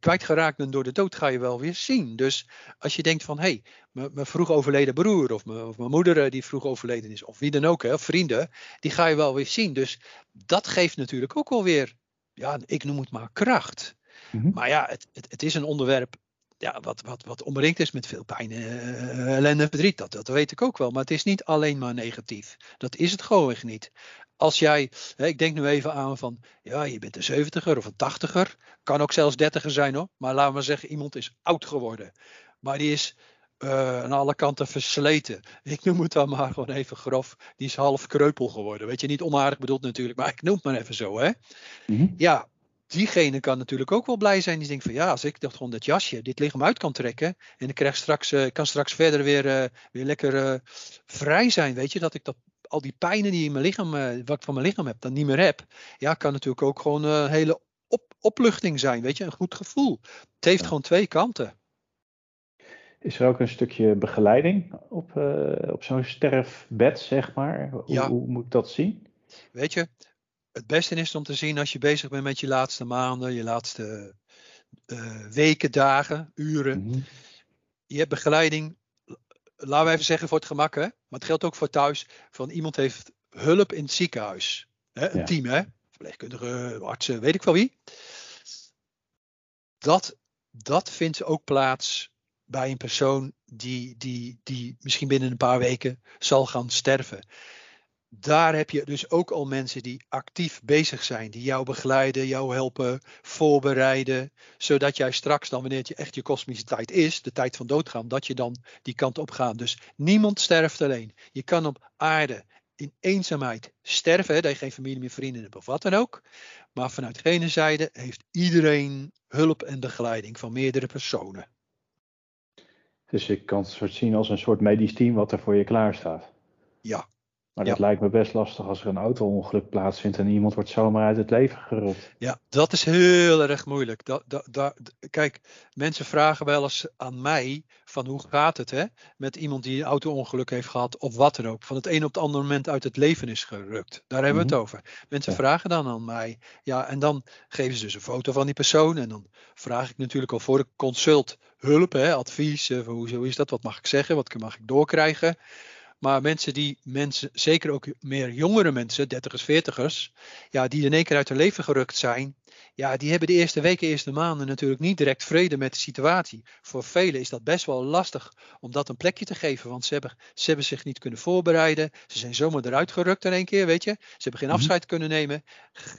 kwijtgeraakt bent door de dood, ga je wel weer zien. Dus als je denkt van, hé, hey, mijn vroeg overleden broer of mijn moeder eh, die vroeg overleden is, of wie dan ook, hè, of vrienden, die ga je wel weer zien. Dus dat geeft natuurlijk ook wel weer, ja, ik noem het maar kracht. Mhm. Maar ja, het, het, het, is een onderwerp ja, wat, wat, wat omringd is met veel pijn, uh, ellende en verdriet. Dat, dat weet ik ook wel. Maar het is niet alleen maar negatief. Dat is het gewoon niet. Als jij, hè, ik denk nu even aan van, ja, je bent een 70er of een 80er. Kan ook zelfs 30er zijn hoor. Maar laten we zeggen, iemand is oud geworden. Maar die is uh, aan alle kanten versleten. Ik noem het dan maar gewoon even grof. Die is half kreupel geworden. Weet je, niet onaardig bedoeld natuurlijk, maar ik noem het maar even zo. Hè? Mhm. Ja, diegene kan natuurlijk ook wel blij zijn. Die denkt van ja, als ik dat gewoon dat jasje, dit lichaam uit kan trekken. En ik krijg straks, uh, kan straks verder weer, uh, weer lekker uh, vrij zijn. Weet je, dat ik dat, al die pijnen die in mijn lichaam, wat ik van mijn lichaam heb, dan niet meer heb. Ja, kan natuurlijk ook gewoon een hele op, opluchting zijn. Weet je, een goed gevoel. Het heeft gewoon twee kanten. Is er ook een stukje begeleiding op, op zo'n sterfbed, zeg maar? Hoe, ja. hoe moet ik dat zien? Weet je, het beste is om te zien als je bezig bent met je laatste maanden, je laatste uh, weken, dagen, uren. Mhm. Je hebt begeleiding, laten we even zeggen voor het gemak, hè? maar het geldt ook voor thuis, van iemand heeft hulp in het ziekenhuis. Hè? Een team, hè? verpleegkundige, artsen, weet ik wel wie. Dat, dat vindt ook plaats bij een persoon die, die, die misschien binnen een paar weken zal gaan sterven daar heb je dus ook al mensen die actief bezig zijn, die jou begeleiden, jou helpen, voorbereiden, zodat jij straks dan, wanneer het je echt je kosmische tijd is, de tijd van doodgaan, dat je dan die kant op gaat. Dus niemand sterft alleen. Je kan op aarde in eenzaamheid sterven, hè, dat je geen familie meer, vrienden hebt of wat dan ook. Maar vanuit gene zijde heeft iedereen hulp en begeleiding van meerdere personen. Dus je kan het zien als een soort medisch team wat er voor je klaar staat. Ja, maar dat lijkt me best lastig als er een auto-ongeluk plaatsvindt en iemand wordt zomaar uit het leven gerukt. Ja, dat is heel erg moeilijk. Dat, dat, dat, kijk, mensen vragen wel eens aan mij van hoe gaat het hè, met iemand die een auto-ongeluk heeft gehad of wat dan ook. Van het een op het andere moment uit het leven is gerukt. Daar hebben we het mhm. over. Mensen vragen dan aan mij. Ja, en dan geven ze dus een foto van die persoon. En dan vraag ik natuurlijk al voor de consult hulp, hè, advies. Hoe, hoe is dat? Wat mag ik zeggen? Wat mag ik doorkrijgen? Maar mensen die, mensen, zeker ook meer jongere mensen, dertigers, veertigers, ja, die in één keer uit hun leven gerukt zijn, ja, die hebben de eerste weken, eerste maanden natuurlijk niet direct vrede met de situatie. Voor velen is dat best wel lastig om dat een plekje te geven, want ze hebben, ze hebben zich niet kunnen voorbereiden. Ze zijn zomaar eruit gerukt in één keer, weet je. Ze hebben geen mhm. afscheid kunnen nemen.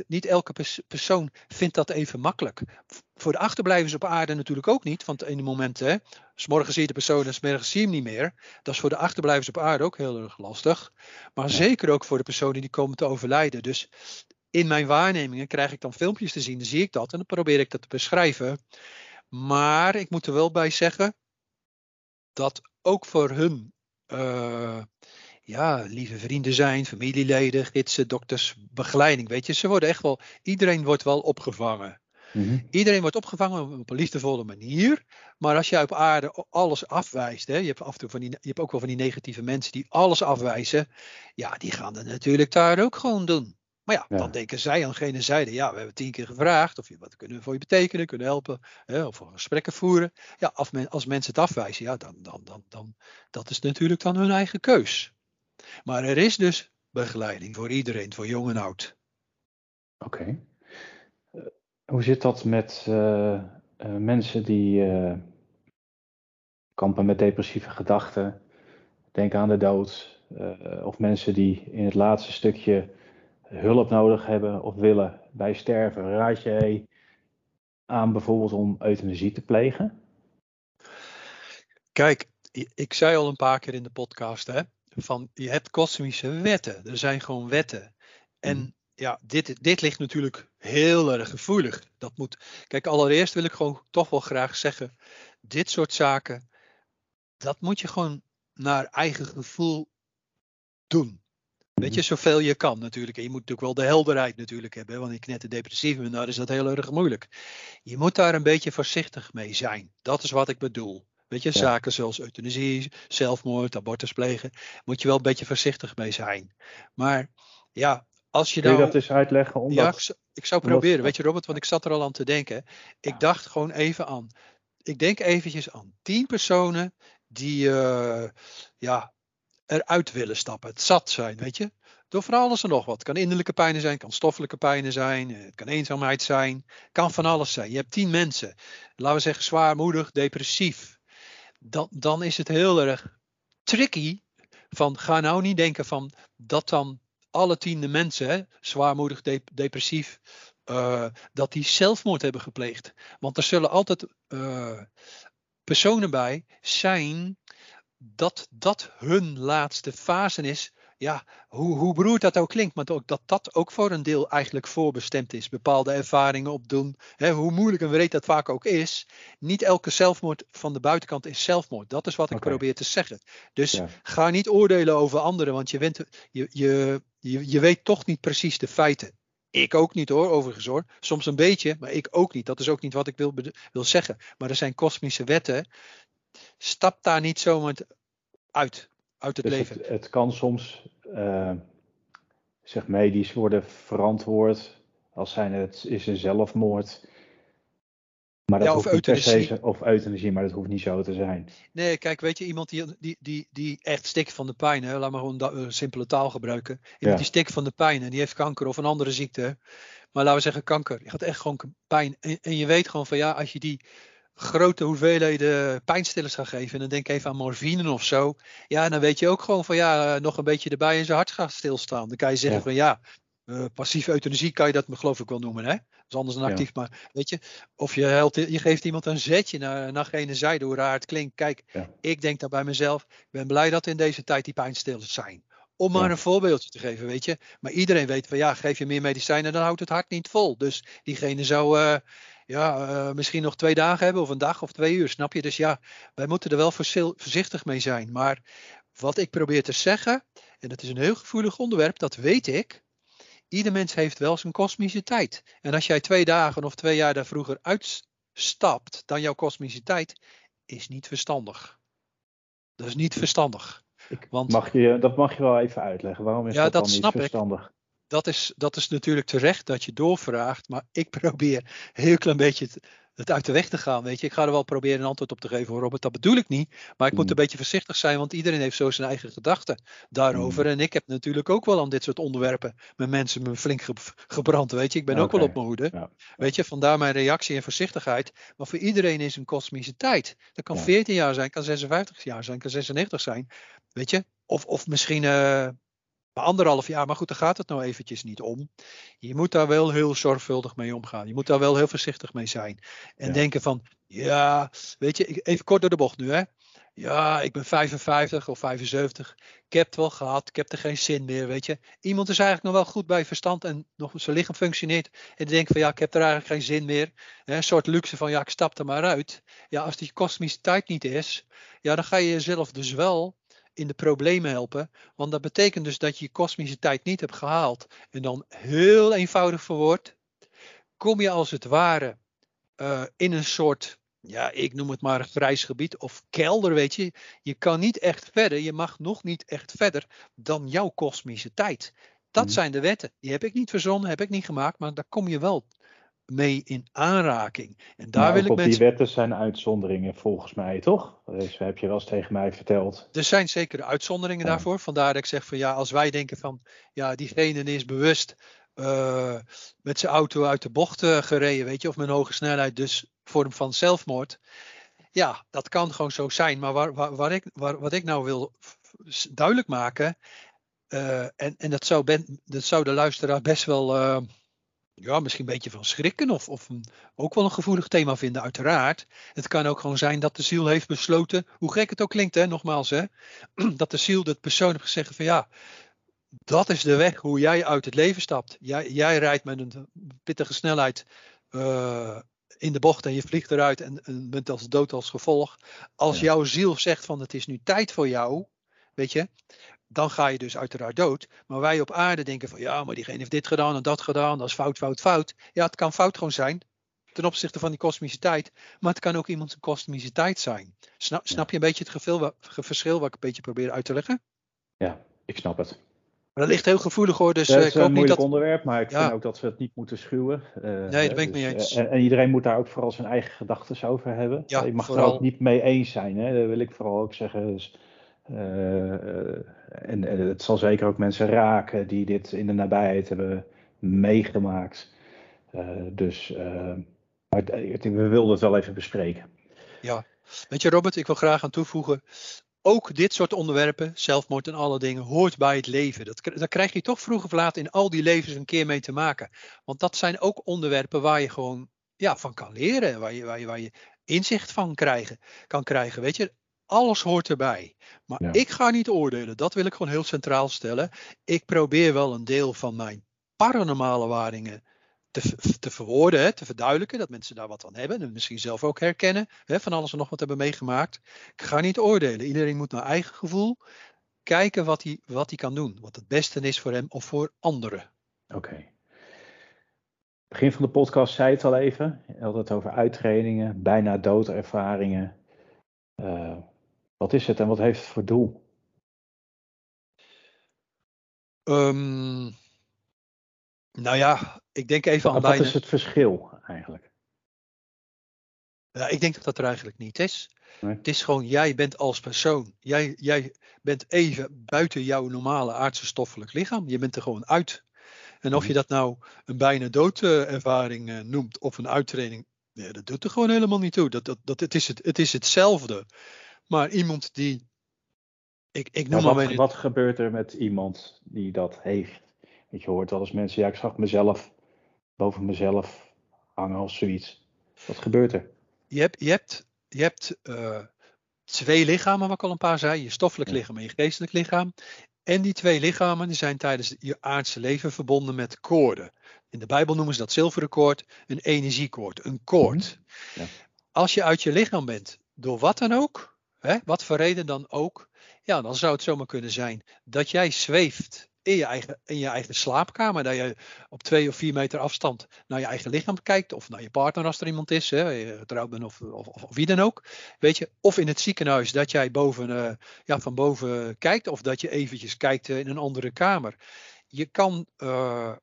Niet elke persoon vindt dat even makkelijk. Voor de achterblijvers op aarde natuurlijk ook niet, want in de momenten, hè, s morgen zie je de persoon en s morgen zie je hem niet meer. Dat is voor de achterblijvers op aarde ook heel erg lastig. Maar zeker ook voor de personen die komen te overlijden. Dus in mijn waarnemingen krijg ik dan filmpjes te zien, dan zie ik dat en dan probeer ik dat te beschrijven. Maar ik moet er wel bij zeggen dat ook voor hun uh, ja, lieve vrienden zijn, familieleden, gidsen, dokters, begeleiding. Weet je, ze worden echt wel, iedereen wordt wel opgevangen. Mhm. Iedereen wordt opgevangen op een liefdevolle manier. Maar als jij op aarde alles afwijst, hè, je, hebt af en toe van die, je hebt ook wel van die negatieve mensen die alles afwijzen. Ja, die gaan het natuurlijk daar ook gewoon doen. Maar ja, dan denken zij aan gene zijde, ja, we hebben tien keer gevraagd of je, wat kunnen we voor je betekenen, kunnen helpen, hè, of gesprekken voeren. Ja, als, men, als mensen het afwijzen, ja, dan, dan, dan, dan, dat is natuurlijk dan hun eigen keus. Maar er is dus begeleiding voor iedereen, voor jong en oud. Oké. Eh, hoe zit dat met uh, uh, mensen die kampen met depressieve gedachten, denken aan de dood, of mensen die in het laatste stukje hulp nodig hebben of willen bij sterven, raad jij aan bijvoorbeeld om euthanasie te plegen? Kijk, ik zei al een paar keer in de podcast, hè, van je hebt kosmische wetten. Er zijn gewoon wetten. En mhm. ja, dit, dit ligt natuurlijk heel erg gevoelig. Dat moet, kijk, allereerst wil ik gewoon toch wel graag zeggen, dit soort zaken, dat moet je gewoon naar eigen gevoel doen. Weet je, zoveel je kan natuurlijk. En je moet natuurlijk wel de helderheid natuurlijk hebben. Want ik net de depressief ben, daar is dat heel erg moeilijk. Je moet daar een beetje voorzichtig mee zijn. Dat is wat ik bedoel. Weet je, zaken zoals euthanasie, zelfmoord, abortus plegen. Moet je wel een beetje voorzichtig mee zijn. Maar ja, als je Kun je nou dat eens uitleggen? Omdat, ja, ik zou proberen. Weet je Robert, want ik zat er al aan te denken. Ik dacht gewoon even aan. Ik denk eventjes aan tien personen die uh, ja, eruit willen stappen. Het zat zijn, weet je. Door van alles en nog wat. Het kan innerlijke pijnen zijn, kan stoffelijke pijnen zijn, het kan eenzaamheid zijn, kan van alles zijn. Je hebt tien mensen, laten we zeggen zwaarmoedig, depressief. Dan, dan is het heel erg tricky van ga nou niet denken van dat dan alle tiende mensen, hè, zwaarmoedig, depressief, uh, dat die zelfmoord hebben gepleegd. Want er zullen altijd uh, personen bij zijn dat dat hun laatste fase is. Ja, hoe, hoe beroerd dat ook klinkt, maar ook dat dat ook voor een deel eigenlijk voorbestemd is. Bepaalde ervaringen opdoen, hè, hoe moeilijk en wreed dat vaak ook is. Niet elke zelfmoord van de buitenkant is zelfmoord. Dat is wat ik probeer te zeggen. Dus ga niet oordelen over anderen, want je, wint, je, je, je, je weet toch niet precies de feiten. Ik ook niet hoor, overigens hoor. Soms een beetje, maar ik ook niet. Dat is ook niet wat ik wil, wil zeggen. Maar er zijn kosmische wetten stap daar niet zomaar uit, uit het dus leven. Het, het, kan soms, uh, zeg medisch worden verantwoord als zijn het is een zelfmoord. Maar dat ja, of hoeft euthanasie. Se, of euthanasie, maar dat hoeft niet zo te zijn. Nee, kijk, weet je, iemand die, die, die, die echt stikt van de pijn, hè, laat maar gewoon da, uh, simpele taal gebruiken. Iemand die stikt van de pijn en die heeft kanker of een andere ziekte. Maar laten we zeggen kanker. Je gaat echt gewoon pijn. En, en je weet gewoon van ja, als je die grote hoeveelheden pijnstillers gaan geven. En dan denk ik even aan morfine of zo. Ja, dan weet je ook gewoon van ja, eh, nog een beetje erbij en zijn hart gaat stilstaan. Dan kan je zeggen van ja, uh, passieve euthanasie kan je dat geloof ik wel noemen. Hè? Dat is anders dan actief. Maar weet je, of je, helpt, je geeft iemand een zetje naar, naar gene zijde, hoe raar het klinkt. Kijk, ik denk dan bij mezelf, ik ben blij dat in deze tijd die pijnstillers zijn. Om maar een voorbeeldje te geven, weet je. Maar iedereen weet van ja, geef je meer medicijnen, dan houdt het hart niet vol. Dus diegene zou, uh, ja, uh, misschien nog twee dagen hebben of een dag of twee uur, snap je? Dus ja, wij moeten er wel voorzichtig mee zijn. Maar wat ik probeer te zeggen, en dat is een heel gevoelig onderwerp, dat weet ik. Ieder mens heeft wel zijn kosmische tijd. En als jij twee dagen of twee jaar daar vroeger uitstapt dan jouw kosmische tijd, is niet verstandig. Dat is niet verstandig. Want, mag je, dat mag je wel even uitleggen. Waarom is ja, dat, dat dan niet verstandig? Ik dat is, dat is natuurlijk terecht dat je doorvraagt, maar ik probeer een heel klein beetje het uit de weg te gaan. Weet je, ik ga er wel proberen een antwoord op te geven, Robert. Dat bedoel ik niet. Maar ik moet mm. een beetje voorzichtig zijn, want iedereen heeft zo zijn eigen gedachten daarover. Mm. En ik heb natuurlijk ook wel aan dit soort onderwerpen met mensen me flink gebrand. Weet je, ik ben ook wel op mijn hoede. Weet je, vandaar mijn reactie en voorzichtigheid. Maar voor iedereen is een kosmische tijd. Dat kan 14 jaar zijn, kan 56 jaar zijn, kan 96 zijn. Weet je, of, of misschien. Uh, anderhalf jaar, maar goed, daar gaat het nou eventjes niet om. Je moet daar wel heel zorgvuldig mee omgaan. Je moet daar wel heel voorzichtig mee zijn. En denken van, ja, weet je, even kort door de bocht nu hè. Ja, ik ben 55 of 75. Ik heb het wel gehad. Ik heb er geen zin meer, weet je. Iemand is eigenlijk nog wel goed bij verstand en nog zijn lichaam functioneert. En die denkt van ja, ik heb er eigenlijk geen zin meer. Een soort luxe van ja, ik stap er maar uit. Ja, als die kosmische tijd niet is, ja, dan ga je jezelf dus wel in de problemen helpen. Want dat betekent dus dat je je kosmische tijd niet hebt gehaald. En dan heel eenvoudig verwoord, kom je als het ware uh, in een soort, ja, ik noem het maar grijs gebied of kelder, weet je. Je kan niet echt verder, je mag nog niet echt verder dan jouw kosmische tijd. Dat mhm. zijn de wetten. Die heb ik niet verzonnen, heb ik niet gemaakt, maar daar kom je wel mee in aanraking. En daar wil ik op die wetten zijn uitzonderingen volgens mij, toch? Dus heb je wel eens tegen mij verteld. Er zijn zeker uitzonderingen daarvoor. Vandaar dat ik zeg van ja, als wij denken van ja, diegene is bewust uh, met zijn auto uit de bocht uh, gereden, weet je, of met een hoge snelheid, dus vorm van zelfmoord. Ja, dat kan gewoon zo zijn. Maar waar, waar, waar ik, waar, wat ik nou wil duidelijk maken, uh, en, en dat, zou ben, dat zou de luisteraar best wel ja, misschien een beetje van schrikken of, of een, ook wel een gevoelig thema vinden, uiteraard. Het kan ook gewoon zijn dat de ziel heeft besloten, hoe gek het ook klinkt, hè, nogmaals, hè, dat de ziel, dat persoon heeft gezegd van ja, dat is de weg hoe jij uit het leven stapt. Jij, jij rijdt met een pittige snelheid uh, in de bocht en je vliegt eruit en, en bent als dood als gevolg. Als jouw ziel zegt van het is nu tijd voor jou, weet je, dan ga je dus uiteraard dood. Maar wij op aarde denken van ja, maar diegene heeft dit gedaan en dat gedaan, dat is fout, fout, fout. Ja, het kan fout gewoon zijn ten opzichte van die kosmische tijd, maar het kan ook iemand zijn kosmische tijd zijn. Snap, snap je een beetje het gevel, verschil wat ik een beetje probeer uit te leggen? Ja, ik snap het. Maar dat ligt heel gevoelig hoor. Dus, dat eh, is ik een moeilijk dat... onderwerp, maar ik vind ook dat we het niet moeten schuwen. Uh, nee, daar ben ik mee dus, eens. En, en, iedereen moet daar ook vooral zijn eigen gedachten over hebben. Ja, ik mag vooral... er ook niet mee eens zijn. Hè. Dat wil ik vooral ook zeggen. Dus, uh, en, het zal zeker ook mensen raken die dit in de nabijheid hebben meegemaakt. Uh, dus maar we wilden het wel even bespreken. Ja, weet je Robert, ik wil graag aan toevoegen. Ook dit soort onderwerpen, zelfmoord en alle dingen, hoort bij het leven. Dat, daar krijg je toch vroeg of laat in al die levens een keer mee te maken. Want dat zijn ook onderwerpen waar je gewoon ja, van kan leren. Waar je, waar je, waar je inzicht van krijgen, kan krijgen. Weet je, alles hoort erbij. Maar ik ga niet oordelen. Dat wil ik gewoon heel centraal stellen. Ik probeer wel een deel van mijn paranormale waringen te, te verwoorden, hè, te verduidelijken. Dat mensen daar wat aan hebben. En misschien zelf ook herkennen. Hè, van alles en nog wat hebben meegemaakt. Ik ga niet oordelen. Iedereen moet naar eigen gevoel kijken wat hij, wat hij kan doen. Wat het beste is voor hem of voor anderen. Oké. Begin van de podcast zei het al even. Je had het over uittrainingen, bijna doodervaringen. Uh, wat is het en wat heeft het voor doel? Um, nou ja, ik denk even aan bijna... Wat is het verschil eigenlijk? Ja, ik denk dat dat er eigenlijk niet is. Het is gewoon, jij bent als persoon. Jij, jij bent even buiten jouw normale aardse stoffelijk lichaam. Je bent er gewoon uit. En of je mhm. dat nou een bijna doodervaring uh, noemt of een uittraining, nee, dat doet er gewoon helemaal niet toe. Dat, dat, dat, het, is het, het is hetzelfde. Maar iemand die. Ik, ik noem maar wat, wat gebeurt er met iemand die dat heeft? Weet je hoort wel eens mensen, ja, ik zag mezelf boven mezelf hangen of zoiets. Wat gebeurt er? Je hebt, je hebt, je hebt uh, twee lichamen, wat ik al een paar zei. Je stoffelijk lichaam en je geestelijk lichaam. En die twee lichamen die zijn tijdens je aardse leven verbonden met koorden. In de Bijbel noemen ze dat zilveren koord, een energiekoord, een koord. Mhm. Ja. Als je uit je lichaam bent, door wat dan ook, Hè? Wat voor reden dan ook. Ja, dan zou het zomaar kunnen zijn dat jij zweeft in je, eigen, in je eigen slaapkamer. Dat je op twee of vier meter afstand naar je eigen lichaam kijkt. Of naar je partner als er iemand is. Hè, getrouwd of, of, wie dan ook. Weet je, of in het ziekenhuis dat jij boven, uh, ja, van boven kijkt. Of dat je eventjes kijkt uh, in een andere kamer. Je kan uh,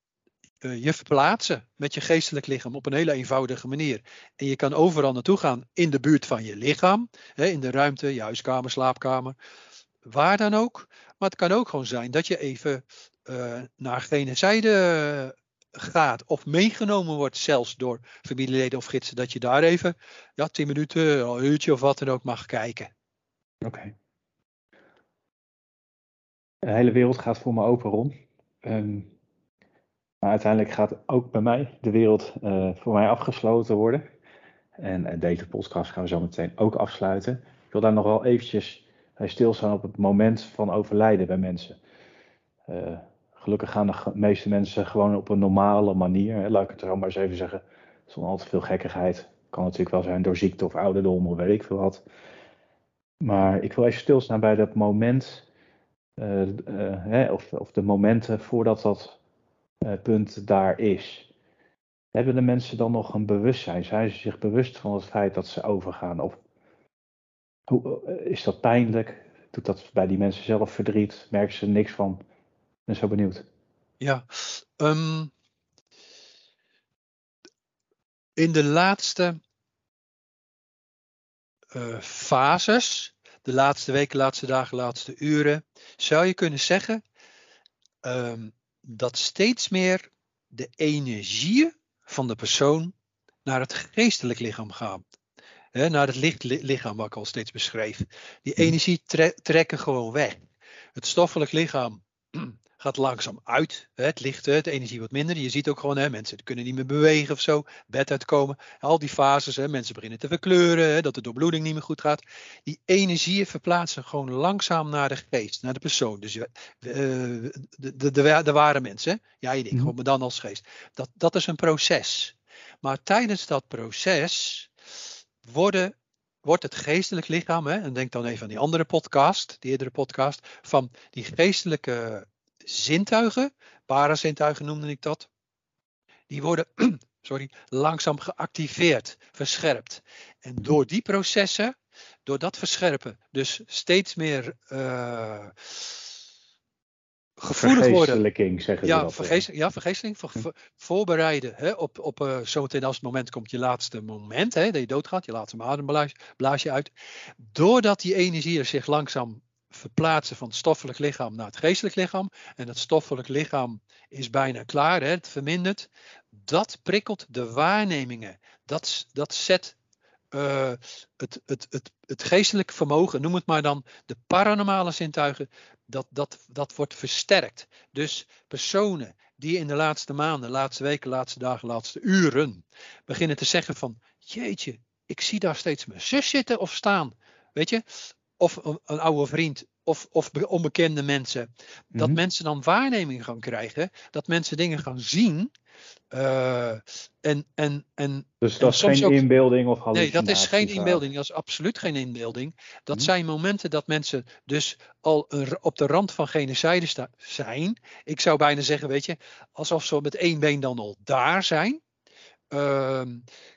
je verplaatsen met je geestelijk lichaam op een hele eenvoudige manier. En je kan overal naartoe gaan in de buurt van je lichaam, in de ruimte, je huiskamer, slaapkamer, waar dan ook. Maar het kan ook gewoon zijn dat je even uh, naar gene zijde gaat of meegenomen wordt, zelfs door familieleden of gidsen, dat je daar even ja, tien minuten, een uurtje of wat dan ook mag kijken. Oké. De hele wereld gaat voor me open, Ron. Ehm, maar uiteindelijk gaat ook bij mij de wereld uh, voor mij afgesloten worden. En uh, deze podcast gaan we zo meteen ook afsluiten. Ik wil daar nog wel eventjes bij stilstaan op het moment van overlijden bij mensen. Gelukkig gaan de meeste mensen gewoon op een normale manier. Hè, laat ik het er maar eens even zeggen. Zonder al te veel gekkigheid. Kan natuurlijk wel zijn door ziekte of ouderdom of weet ik veel wat. Maar ik wil even stilstaan bij dat moment. Hè, of, of de momenten voordat dat punt daar is. Hebben de mensen dan nog een bewustzijn? Zijn ze zich bewust van het feit dat ze overgaan? Of hoe, is dat pijnlijk? Doet dat bij die mensen zelf verdriet? Merken ze niks van? Ik ben zo benieuwd. Ja, um, in de laatste uh, fases, de laatste weken, laatste dagen, laatste uren, zou je kunnen zeggen um, dat steeds meer de energie van de persoon naar het geestelijk lichaam gaat. He, naar het lichtlichaam, wat ik al steeds beschreef. Die mhm. energie tre trekken gewoon weg. Het stoffelijk lichaam gaat langzaam uit. Het licht, de energie wordt minder. Je ziet ook gewoon, hè, mensen kunnen niet meer bewegen of zo, bed uitkomen. Al die fases, hè, mensen beginnen te verkleuren, hè, dat de doorbloeding niet meer goed gaat. Die energieën verplaatsen gewoon langzaam naar de geest, naar de persoon. Dus uh, de, de, de, de, ware mensen, jij en ik, gewoon maar dan als geest. Dat, dat is een proces. Maar tijdens dat proces worden wordt het geestelijk lichaam, hè, en denk dan even aan die andere podcast, die eerdere podcast, van die geestelijke zintuigen, parazintuigen noemde ik dat, die worden sorry, langzaam geactiveerd, verscherpt. En door die processen, door dat verscherpen, dus steeds meer uh, gevoelig worden. zeggen ja, dat. Vergeest, ja, vergeesteling, hm. voorbereiden hè, op, op uh, zometeen als het moment komt, je laatste moment, hè, dat je doodgaat, je laatste ademblaas blaas je uit. Doordat die energie er zich langzaam verplaatsen van het stoffelijk lichaam naar het geestelijk lichaam. En het stoffelijk lichaam is bijna klaar, hè, het vermindert. Dat prikkelt de waarnemingen. Dat, dat zet uh, het, het, het, het geestelijk vermogen, noem het maar dan de paranormale zintuigen, dat, dat, dat wordt versterkt. Dus personen die in de laatste maanden, laatste weken, laatste dagen, laatste uren beginnen te zeggen van jeetje, ik zie daar steeds mijn zus zitten of staan. Weet je, of een, een, oude vriend of, of onbekende mensen. Dat mhm. mensen dan waarneming gaan krijgen, dat mensen dingen gaan zien. Uh, en, en, en, dus dat is geen inbeelding of? Nee, dat is geen inbeelding. Dat is absoluut geen inbeelding. Dat mhm. zijn momenten dat mensen dus al op de rand van genocide zijn. Ik zou bijna zeggen, weet je, alsof ze met één been dan al daar zijn. Uh,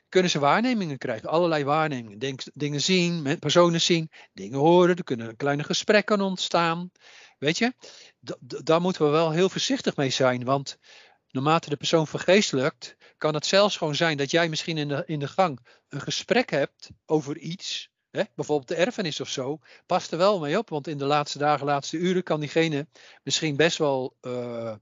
kunnen ze waarnemingen krijgen. Allerlei waarnemingen. Dingen zien, personen zien, dingen horen. Er kunnen kleine gesprekken ontstaan. Weet je, daar moeten we wel heel voorzichtig mee zijn. Want naarmate de persoon vergeestelijkt, kan het zelfs gewoon zijn dat jij misschien in de, in de gang een gesprek hebt over iets. Hè, bijvoorbeeld de erfenis of zo. Pas er wel mee op, want in de laatste dagen, laatste uren kan diegene misschien best wel. Uh,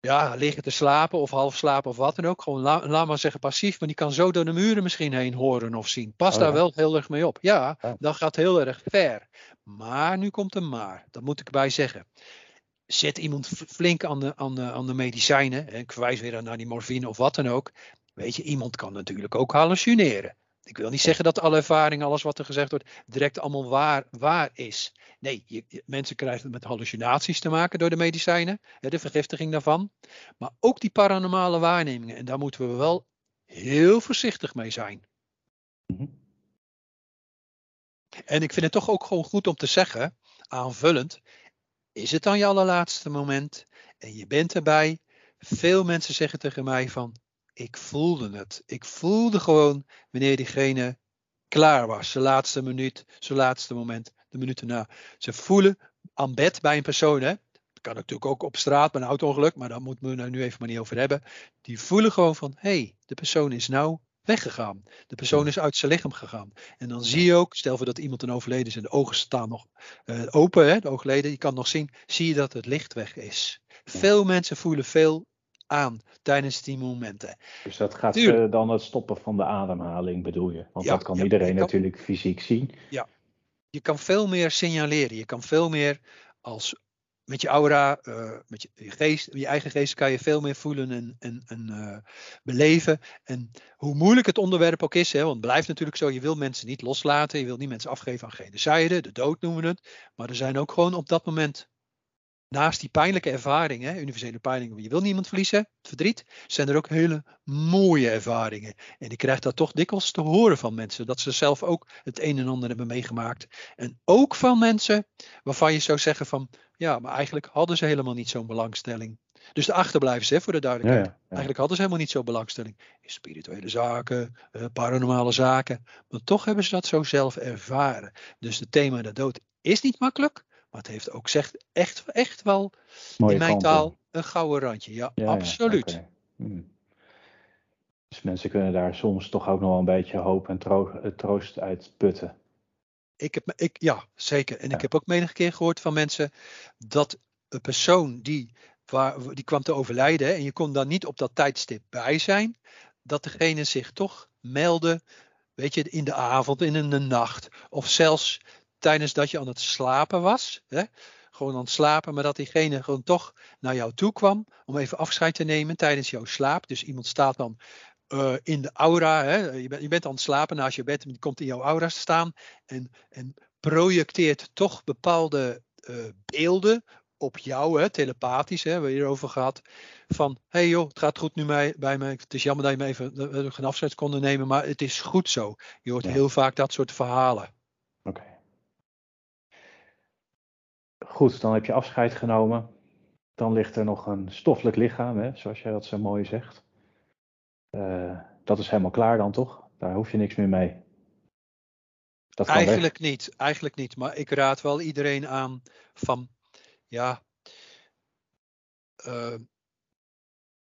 ja, liggen te slapen of half slapen of wat dan ook. Gewoon, laat maar zeggen passief, maar die kan zo door de muren misschien heen horen of zien. Pas oh daar wel heel erg mee op. Ja, dat gaat heel erg ver. Maar nu komt een maar, dat moet ik bij zeggen. Zet iemand flink aan de, aan de, aan de medicijnen, en ik verwijs weer naar die morfine of wat dan ook. Weet je, iemand kan natuurlijk ook hallucineren. Ik wil niet zeggen dat alle ervaring, alles wat er gezegd wordt, direct allemaal waar, waar is. Nee, je, mensen krijgen het met hallucinaties te maken door de medicijnen, de vergiftiging daarvan. Maar ook die paranormale waarnemingen. En daar moeten we wel heel voorzichtig mee zijn. Mhm. En ik vind het toch ook gewoon goed om te zeggen, aanvullend, is het dan je allerlaatste moment en je bent erbij. Veel mensen zeggen tegen mij van, ik voelde het. Ik voelde gewoon wanneer diegene klaar was. Zijn laatste minuut, zijn laatste moment, de minuut erna. Ze voelen aan bed bij een persoon, hè? kan natuurlijk ook op straat met een auto-ongeluk, maar daar moeten we het nu even maar niet over hebben. Die voelen gewoon van, hé, hey, de persoon is nou weggegaan. De persoon is uit zijn lichaam gegaan. En dan zie je ook, stel voor dat iemand een overleden is en de ogen staan nog uh, open, hè, de oogleden, je kan nog zien, zie je dat het licht weg is. Veel mensen voelen veel aan tijdens die momenten. Dus dat gaat uh, dan het stoppen van de ademhaling, bedoel je? Want dat kan iedereen natuurlijk fysiek zien. Ja, je kan veel meer signaleren. Je kan veel meer als met je aura, uh, met je, geest, je eigen geest kan je veel meer voelen en, en, en uh, beleven. En hoe moeilijk het onderwerp ook is, hè, want het blijft natuurlijk zo, je wil mensen niet loslaten, je wil niet mensen afgeven aan genocide, de dood noemen we het. Maar er zijn ook gewoon op dat moment naast die pijnlijke ervaringen, universele pijnlijken, je wil niemand verliezen, verdriet, zijn er ook hele mooie ervaringen. En ik krijg dat toch dikwijls te horen van mensen, dat ze zelf ook het een en ander hebben meegemaakt. En ook van mensen waarvan je zou zeggen van, ja, maar eigenlijk hadden ze helemaal niet zo'n belangstelling. Dus de achterblijvers, hè, voor de duidelijkheid. Eigenlijk hadden ze helemaal niet zo'n belangstelling in spirituele zaken, eh, paranormale zaken. Maar toch hebben ze dat zo zelf ervaren. Dus het thema de dood is niet makkelijk. Maar het heeft ook zegt echt, echt wel in mijn taal een gouden randje. Ja, absoluut. Hmm. Dus mensen kunnen daar soms toch ook nog wel een beetje hoop en eh, troost uit putten. Ik heb, ik, ja, zeker. En ik heb ook menige keer gehoord van mensen dat een persoon die, waar, die kwam te overlijden en je kon dan niet op dat tijdstip bij zijn, dat degene zich toch meldde, weet je, in de avond, in de nacht, of zelfs tijdens dat je aan het slapen was. Hè? Gewoon aan het slapen, maar dat diegene gewoon toch naar jou toe kwam om even afscheid te nemen tijdens jouw slaap. Dus iemand staat dan uh, in de aura. Hè? Je, bent, je bent aan het slapen naast je bed en die komt in jouw aura te staan en, en projecteert toch bepaalde uh, beelden op jou, hè, telepathisch, hè, we hierover gehad. Van, hé hey joh, het gaat goed nu bij, bij me. Het is jammer dat je me even geen afscheid konden nemen, maar het is goed zo. Je hoort heel vaak dat soort verhalen. Oké. Goed, dan heb je afscheid genomen. Dan ligt er nog een stoffelijk lichaam, hè, zoals jij dat zo mooi zegt. Uh, dat is helemaal klaar dan toch? Daar hoef je niks meer mee. Dat eigenlijk niet, eigenlijk niet. Maar ik raad wel iedereen aan van, ja, uh,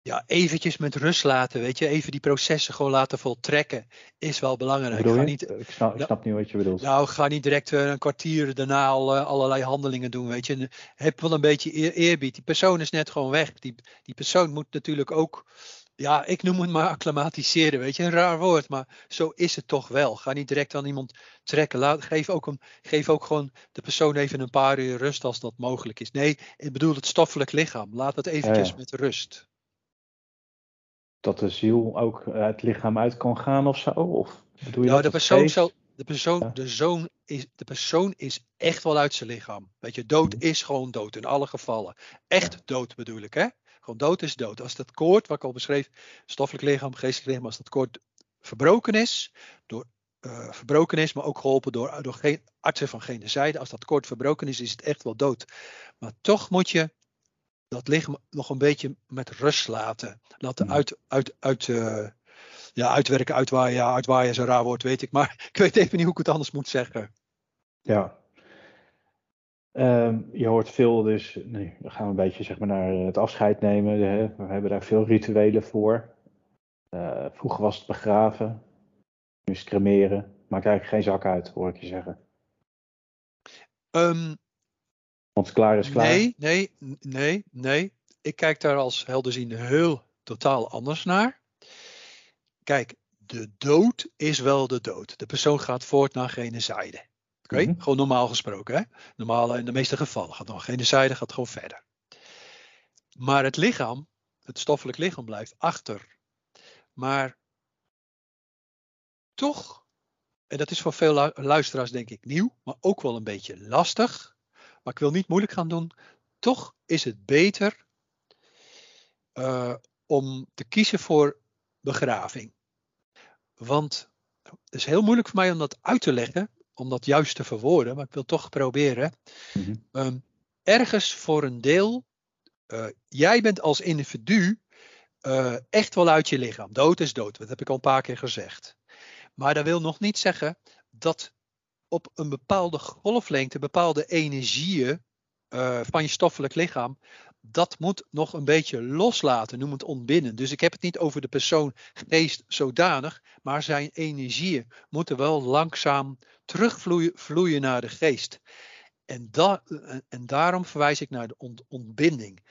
ja, eventjes met rust laten, weet je, even die processen gewoon laten voltrekken, is wel belangrijk. Ga niet, ik, snap, ik snap niet wat je bedoelt. Nou, ga niet direct uh, een kwartier daarna al uh, allerlei handelingen doen, weet je. Heb wel een beetje eerbied. Die persoon is net gewoon weg. Die, die persoon moet natuurlijk ook, ja, ik noem het maar acclimatiseren, weet je, een raar woord, maar zo is het toch wel. Ga niet direct aan iemand trekken. Laat, geef, ook een, geef ook gewoon de persoon even een paar uur rust als dat mogelijk is. Nee, ik bedoel het stoffelijk lichaam. Laat het eventjes met rust dat de ziel ook het lichaam uit kan gaan of zo? Of bedoel je nou, de persoon, zo, de, persoon, de, zoon is, de persoon is echt wel uit zijn lichaam. Weet je, dood mhm. is gewoon dood in alle gevallen. Echt dood bedoel ik, hè? Gewoon dood is dood. Als dat koord, wat ik al beschreef, stoffelijk lichaam, geestelijk lichaam, als dat koord verbroken is, door, uh, verbroken is, maar ook geholpen door, door geen, artsen van geen zijde, als dat koord verbroken is, is het echt wel dood. Maar toch moet je dat lichaam nog een beetje met rust laten. Laten uit, uit, uit, uh, ja, uitwerken, uitwaaien. Ja, uitwaaien is een raar woord, weet ik. Maar ik weet even niet hoe ik het anders moet zeggen. Ja. Um, je hoort veel, dus nee, dan gaan we een beetje zeg maar, naar het afscheid nemen. Hè. We hebben daar veel rituelen voor. Uh, vroeger was het begraven, nu is het cremeren. Maakt eigenlijk geen zak uit, hoor ik je zeggen. Um, want klaar is klaar. Nee, nee, nee, nee. Ik kijk daar als helderziende heel totaal anders naar. Kijk, de dood is wel de dood. De persoon gaat voort naar genocide. Oké, mhm. gewoon normaal gesproken. Hè? Normaal in de meeste gevallen gaat nog genocide, gaat gewoon verder. Maar het lichaam, het stoffelijk lichaam blijft achter. Maar toch, en dat is voor veel luisteraars denk ik nieuw, maar ook wel een beetje lastig maar ik wil niet moeilijk gaan doen. Toch is het beter uh, om te kiezen voor begraving. Want het is heel moeilijk voor mij om dat uit te leggen, om dat juist te verwoorden, maar ik wil toch proberen. Mm -hmm. um, ergens voor een deel, uh, jij bent als individu uh, echt wel uit je lichaam. Dood is dood, dat heb ik al een paar keer gezegd. Maar dat wil nog niet zeggen dat op een bepaalde golflengte bepaalde energieën uh, van je stoffelijk lichaam, dat moet nog een beetje loslaten, noem het ontbinden. Dus ik heb het niet over de persoon geest zodanig, maar zijn energieën moeten wel langzaam terugvloeien naar de geest. En, en daarom verwijs ik naar de ontbinding.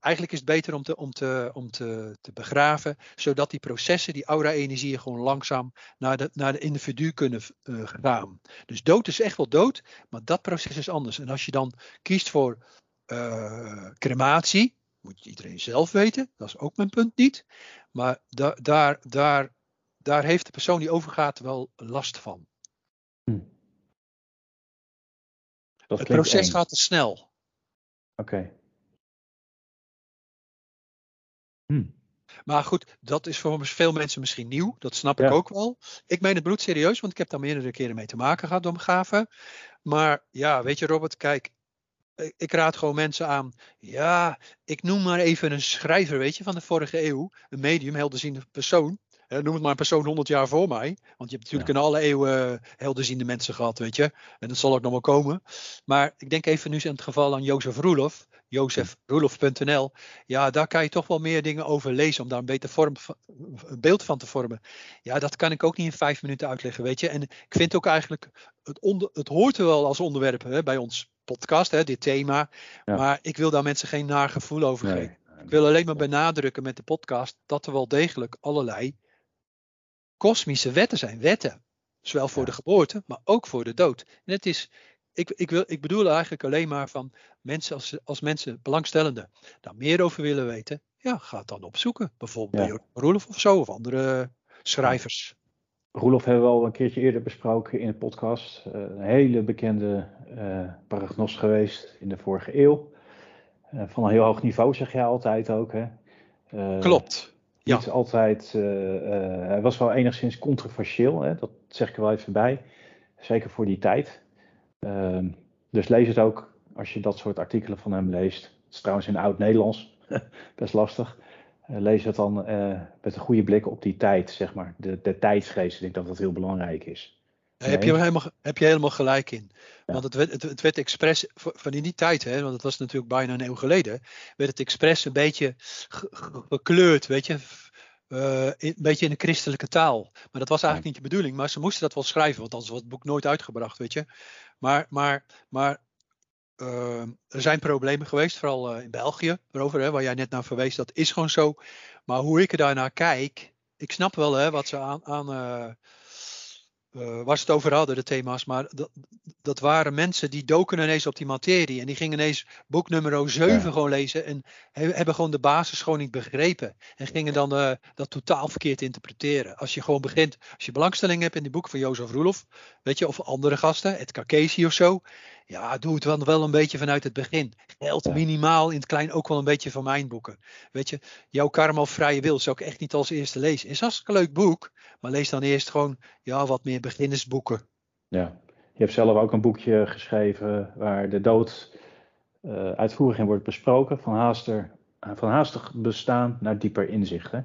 Eigenlijk is het beter om te, om te, om te, te begraven, zodat die processen, die aura-energieën, gewoon langzaam naar de, naar de individu kunnen uh, gaan. Dus dood is echt wel dood, maar dat proces is anders. En als je dan kiest voor uh, crematie, moet iedereen zelf weten, dat is ook mijn punt niet. Maar da daar, daar, daar heeft de persoon die overgaat wel last van. Hm. Het proces gaat te snel. Oké. Hm. Maar goed, dat is voor veel mensen misschien nieuw. Dat snap ik ook wel. Ik meen het bloed serieus, want ik heb daar meerdere keren mee te maken gehad door gaven. Maar ja, weet je Robert, kijk, ik raad gewoon mensen aan. Ja, ik noem maar even een schrijver, weet je, van de vorige eeuw. Een medium, helderziende persoon. Noem het maar een persoon 100 jaar voor mij. Want je hebt natuurlijk in alle eeuwen helderziende mensen gehad, weet je. En dat zal ook nog wel komen. Maar ik denk even nu in het geval aan Jozef Roelof. JozefRoelof.nl. Ja, daar kan je toch wel meer dingen over lezen. Om daar een beter vorm, een beeld van te vormen. Ja, dat kan ik ook niet in vijf minuten uitleggen, weet je. En ik vind ook eigenlijk, het, onder, het hoort er wel als onderwerp hè, bij ons podcast, hè, dit thema. Maar ik wil daar mensen geen naar gevoel over geven. Ik wil alleen maar benadrukken met de podcast dat er wel degelijk allerlei kosmische wetten zijn. Wetten. Zowel voor de geboorte, maar ook voor de dood. En het is, ik, ik, wil, ik bedoel eigenlijk alleen maar van mensen als, als mensen, belangstellenden, daar meer over willen weten. Ja, ga het dan opzoeken. Bijvoorbeeld ja. bij Roelof of zo, of andere schrijvers. Roelof hebben we al een keertje eerder besproken in de podcast. Uh, een hele bekende uh, paragnost geweest in de vorige eeuw. Uh, van een heel hoog niveau zeg je altijd ook. Hè? Klopt. Niet altijd, hij was wel enigszins controversieel, hè? dat zeg ik er wel even bij. Zeker voor die tijd. Ehm, dus lees het ook als je dat soort artikelen van hem leest. Het is trouwens in oud-Nederlands, best lastig. Uh, lees het dan met een goede blik op die tijd, zeg maar. De, de tijdsgeest, ik denk dat dat heel belangrijk is. Nee. Heb, je helemaal, heb je helemaal gelijk in. Want het werd, het, het werd expres, van in die tijd, hè, want het was natuurlijk bijna een eeuw geleden, werd het expres een beetje gekleurd, weet je. Uh, een beetje in een christelijke taal. Maar dat was eigenlijk niet de bedoeling. Maar ze moesten dat wel schrijven, want anders was het boek nooit uitgebracht, weet je. Maar, maar, maar uh, er zijn problemen geweest, vooral uh, in België, erover, hè, waar jij net naar verwees. Dat is gewoon zo. Maar hoe ik er daarnaar kijk, ik snap wel hè, wat ze aan, aan uh, waar ze het over hadden, de thema's. Maar dat, dat waren mensen die doken ineens op die materie. En die gingen ineens boek nummer 7 gewoon lezen. En hebben gewoon de basis gewoon niet begrepen. En gingen dan uh, dat totaal verkeerd interpreteren. Als je gewoon begint, als je belangstelling hebt in die boek van Jozef Roelof. Weet je, of andere gasten, het Kakesi of zo. Ja, doe het dan wel een beetje vanuit het begin. Geld minimaal in het klein ook wel een beetje van mijn boeken. Weet je, jouw karma of vrije wil zou ik echt niet als eerste lezen. Is hartstikke leuk boek, maar lees dan eerst gewoon ja, wat meer beginnersboeken. Ja, je hebt zelf ook een boekje geschreven waar de dood uh, uitvoerig in wordt besproken. Van, haaster, van haastig bestaan naar dieper inzicht. Hè?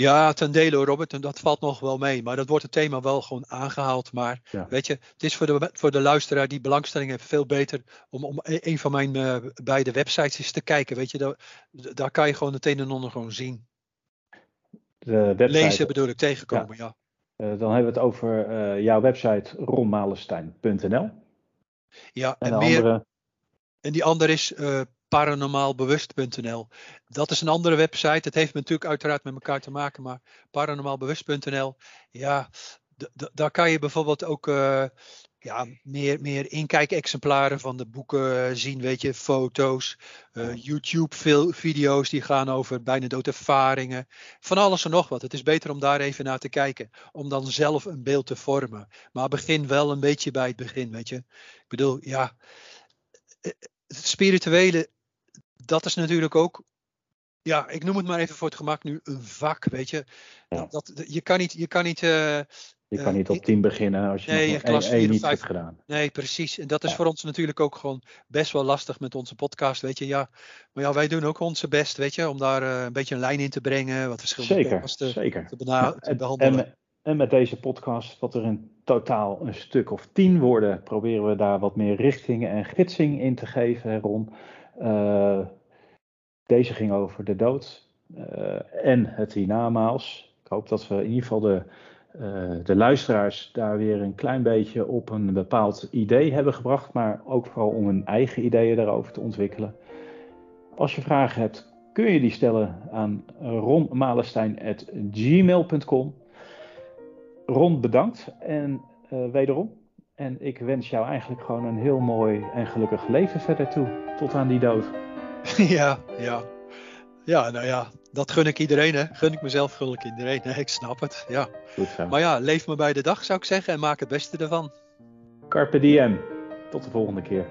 Ja, ten dele Robert, en dat valt nog wel mee. Maar dat wordt het thema wel gewoon aangehaald. Maar weet je, het is voor de, voor de luisteraar die belangstelling heeft veel beter om, om e, een van mijn uh, beide websites eens te kijken. Weet je, daar, daar kan je gewoon het een en ander gewoon zien. De website, Lezen bedoel ik, tegenkomen, ja. Uh, dan hebben we het over uh, jouw website ronmalenstein.nl. Ja, en, en meer, andere... en die andere is paranormaalbewust.nl. Dat is een andere website. Het heeft natuurlijk uiteraard met elkaar te maken, maar paranormaalbewust.nl, ja, daar kan je bijvoorbeeld ook uh, ja, meer, meer inkijk-exemplaren van de boeken eh, zien, weet je, foto's, uh, YouTube-video's die gaan over bijna doodervaringen, van alles en nog wat. Het is beter om daar even naar te kijken, om dan zelf een beeld te vormen. Maar begin wel een beetje bij het begin, weet je. Ik bedoel, ja, het spirituele dat is natuurlijk ook, ja, ik noem het maar even voor het gemak nu een vak, weet je. Dat, je kan niet, je kan niet. Uh, je kan niet op 10 beginnen als je nee, nog klas 4 niet hebt gedaan. Nee, precies. En dat is voor ons natuurlijk ook gewoon best wel lastig met onze podcast, weet je. Ja, maar ja, wij doen ook onze best, weet je, om daar uh, een beetje een lijn in te brengen, wat verschillende zeker, zeker. te, te behandelen. En, en, met deze podcast, wat er in totaal een stuk of tien worden. Proberen we daar wat meer richting en gidsing in te geven, Ron. Uh, deze ging over de dood uh, en het hiernamaals. Ik hoop dat we in ieder geval de, uh, de luisteraars daar weer een klein beetje op een bepaald idee hebben gebracht. Maar ook vooral om hun eigen ideeën daarover te ontwikkelen. Als je vragen hebt, kun je die stellen aan ronmalestein.gmail.com. Ron, bedankt en wederom. En ik wens jou eigenlijk gewoon een heel mooi en gelukkig leven verder toe. Tot aan die dood. Ja, ja. Ja, nou ja, dat gun ik iedereen, hè. Gun ik mezelf, gun ik iedereen. Hè? Ik snap het, ja. Goed zo. Maar ja, leef me bij de dag, zou ik zeggen, en maak het beste ervan. Carpe diem. Tot de volgende keer.